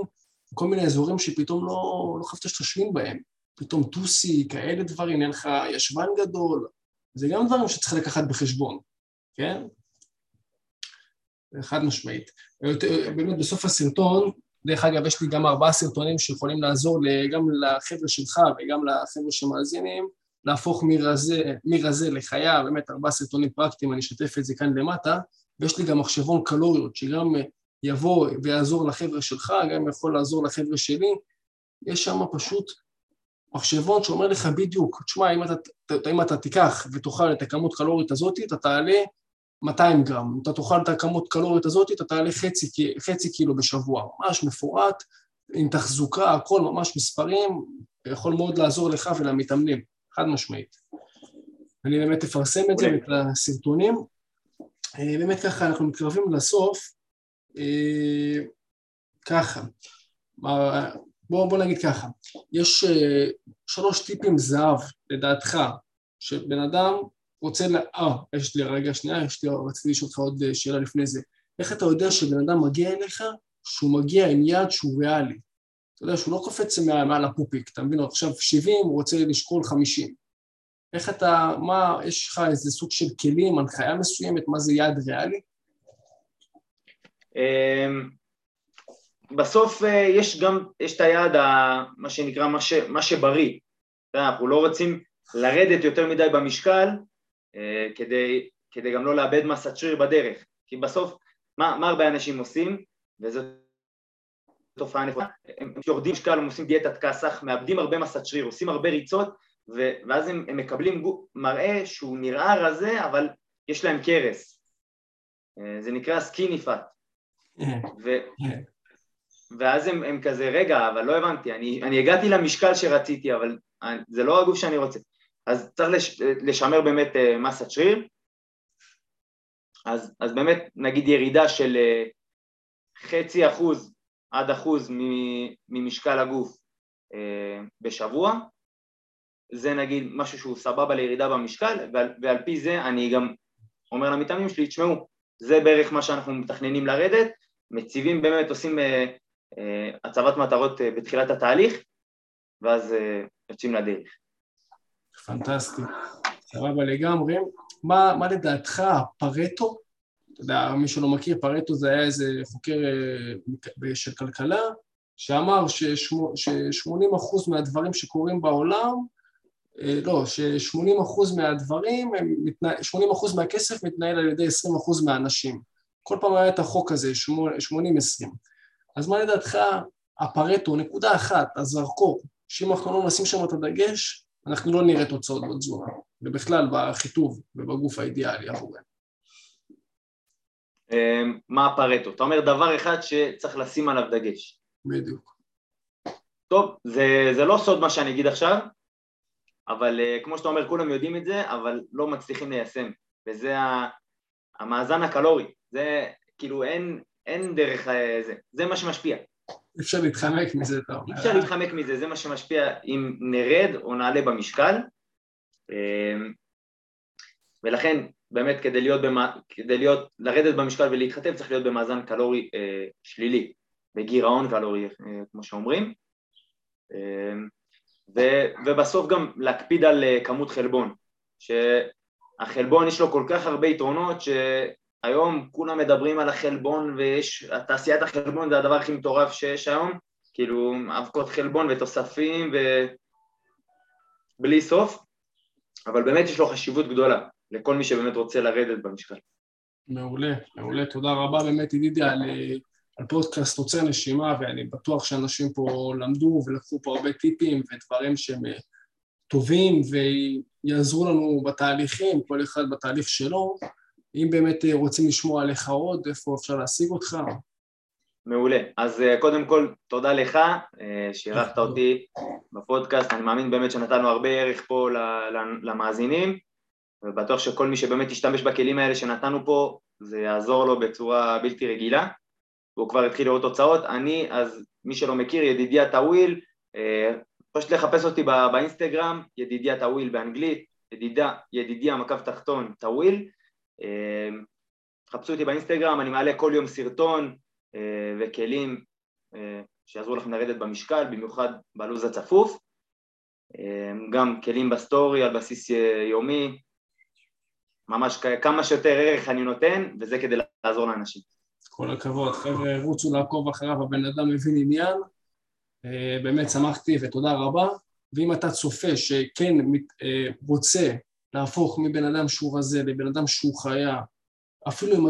כל מיני אזורים שפתאום לא, לא חשבת שתשמין בהם. פתאום טוסי, כאלה דברים, אין לך ישבן גדול. זה גם דברים שצריך לקחת בחשבון, כן? חד משמעית. באמת בסוף הסרטון דרך אגב, יש לי גם ארבעה סרטונים שיכולים לעזור גם לחבר'ה שלך וגם לחבר'ה שמאזינים, להפוך מרזה, מרזה לחיה, באמת ארבעה סרטונים פרקטיים, אני אשתף את זה כאן למטה, ויש לי גם מחשבון קלוריות, שגם יבוא ויעזור לחבר'ה שלך, גם יכול לעזור לחבר'ה שלי, יש שם פשוט מחשבון שאומר לך בדיוק, תשמע, אם אתה, אם אתה תיקח ותאכל את הכמות קלורית הזאת, אתה תעלה 200 גרם. אתה תאכל את הכמות קלורית הזאת, אתה תעלה חצי, חצי קילו בשבוע. ממש מפורט, עם תחזוקה, הכל ממש מספרים, יכול מאוד לעזור לך ולמתאמנים, חד משמעית. אני באמת אפרסם את זה, את הסרטונים. אה, באמת ככה, אנחנו מתקרבים לסוף. אה, ככה, בוא, בוא נגיד ככה, יש אה, שלוש טיפים זהב, לדעתך, שבן אדם רוצה ל... אה, יש לי רגע שנייה, יש לי, רציתי לשאול אותך עוד אה, שאלה לפני זה. איך אתה יודע שבן אדם מגיע אליך, שהוא מגיע עם יעד שהוא ריאלי? אתה יודע שהוא לא קופץ מעל, מעל הפופיק, אתה מבין? עכשיו 70, הוא רוצה לשקול 50. איך אתה, מה, יש לך איזה סוג של כלים, הנחיה מסוימת, מה זה יעד ריאלי? אמ, בסוף אה, יש גם, יש את היעד, מה שנקרא, מה, ש, מה שבריא. אנחנו לא רוצים לרדת יותר מדי במשקל כדי, כדי גם לא לאבד מסת שריר בדרך. כי בסוף, מה, מה הרבה אנשים עושים, וזו תופעה נכונה, הם יורדים משקל, הם עושים דיאטת כסח, מאבדים הרבה מסת שריר, עושים הרבה ריצות, ו- ואז הם, הם מקבלים גו, מראה שהוא נראה רזה, אבל יש להם קרס. אה, זה נקרא סקיני פאט. ו- ואז הם, הם כזה, רגע, אבל לא הבנתי, אני, אני הגעתי למשקל שרציתי, אבל זה לא הגוף שאני רוצה. אז צריך לש, לשמר באמת אה, מסת שריר, אז, אז באמת נגיד ירידה של אה, חצי אחוז עד אחוז ממשקל הגוף אה, בשבוע, זה נגיד משהו שהוא סבבה לירידה במשקל, ועל, ועל פי זה אני גם אומר למתאמנים שלי, תשמעו, זה בערך מה שאנחנו מתכננים לרדת, מציבים באמת, עושים הצבת מטרות בתחילת התהליך, ואז יוצאים לדרך. פנטסטי, סבבה לגמרי. מה, מה לדעתך הפרטו? אתה יודע, מי שלא מכיר, פרטו זה היה איזה חוקר אה, של כלכלה, שאמר ש-80% מהדברים שקורים בעולם, אה, לא, ש-80% מהדברים, 80% מהכסף מתנהל על ידי 20% מהאנשים. כל פעם היה את החוק הזה, 80-20. אז מה לדעתך הפרטו, נקודה אחת, הזרקור, שאם אנחנו לא נשים שם את הדגש, אנחנו לא נראה תוצאות בתזונה, ובכלל בחיטוב ובגוף האידיאלי עבורנו. אמ, מה הפרטו? אתה אומר דבר אחד שצריך לשים עליו דגש. בדיוק. טוב, זה, זה לא סוד מה שאני אגיד עכשיו, אבל uh, כמו שאתה אומר, כולם יודעים את זה, אבל לא מצליחים ליישם, וזה המאזן הקלורי, זה כאילו אין, אין דרך, אה, זה, זה מה שמשפיע. אפשר להתחמק מזה, אתה אומר. אפשר להתחמק מזה, זה מה שמשפיע אם נרד או נעלה במשקל. אמ, ולכן באמת כדי להיות, במה, כדי להיות, לרדת במשקל ולהתחתב צריך להיות במאזן קלורי אה, שלילי, בגירעון קלורי אה, כמו שאומרים. אה, ו, ובסוף גם להקפיד על אה, כמות חלבון, שהחלבון יש לו כל כך הרבה יתרונות ש... היום כולם מדברים על החלבון ויש, תעשיית החלבון זה הדבר הכי מטורף שיש היום, כאילו אבקות חלבון ותוספים ובלי סוף, אבל באמת יש לו חשיבות גדולה לכל מי שבאמת רוצה לרדת במשקל. מעולה, מעולה, תודה רבה באמת ידידיה על, על פודקאסט עוצר נשימה ואני בטוח שאנשים פה למדו ולקחו פה הרבה טיפים ודברים שהם טובים ויעזרו לנו בתהליכים, כל אחד בתהליך שלו אם באמת אה, רוצים לשמוע עליך עוד, איפה אפשר להשיג אותך? מעולה. אז אה, קודם כל, תודה לך אה, שאירחת אותי בפודקאסט. אני מאמין באמת שנתנו הרבה ערך פה למאזינים, ובטוח שכל מי שבאמת ישתמש בכלים האלה שנתנו פה, זה יעזור לו בצורה בלתי רגילה. והוא כבר התחיל לראות תוצאות. אני, אז מי שלא מכיר, ידידיה טוויל, פשוט לחפש אותי באינסטגרם, ידידיה טוויל באנגלית, ידידיה, ידידיה מקו תחתון טוויל. אמ, חפשו אותי באינסטגרם, אני מעלה כל יום סרטון אה, וכלים אה, שיעזרו לכם לרדת במשקל, במיוחד בלו"ז הצפוף, אמ, גם כלים בסטורי על בסיס אה, יומי, ממש כמה שיותר ערך אני נותן, וזה כדי לעזור לאנשים. כל הכבוד, חבר'ה, רוצו לעקוב אחריו, הבן אדם מבין עניין, באמת שמחתי ותודה רבה, ואם אתה צופה שכן רוצה להפוך מבן אדם שהוא רזה לבן אדם שהוא חיה, אפילו אם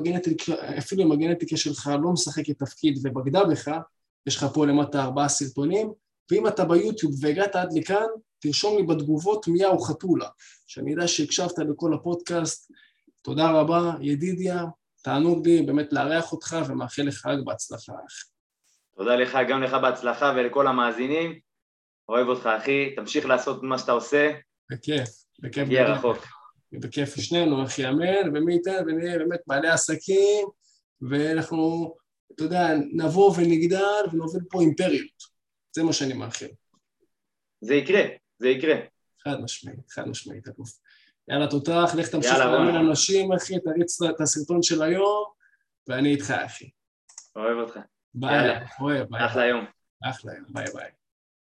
הגנטיקה, שלך לא משחקת תפקיד ובגדה בך, יש לך פה למטה ארבעה סרטונים, ואם אתה ביוטיוב והגעת עד לכאן, תרשום לי בתגובות מיה או חתולה, שאני יודע שהקשבת לכל הפודקאסט. תודה רבה, ידידיה, תענוג לי באמת לארח אותך ומאחל לך רק בהצלחה. תודה לך, גם לך בהצלחה ולכל המאזינים. אוהב אותך, אחי, תמשיך לעשות מה שאתה עושה. בכיף. בכיף. נגיע רחוק. בכיף שנינו, אחי אמן, ומי ייתן ונהיה באמת בעלי עסקים, ואנחנו, אתה יודע, נבוא ונגדל ונוביל פה אימפריות. זה מה שאני מאחל. זה יקרה, זה יקרה. חד משמעית, חד משמעית, הגוף. יאללה, תותח, לך תמשיך לאמן אנשים, אחי, תריץ את הסרטון של היום, ואני איתך, אחי. אוהב אותך. ביי, אוהב, ביי. אחלה יום. אחלה יום, ביי ביי.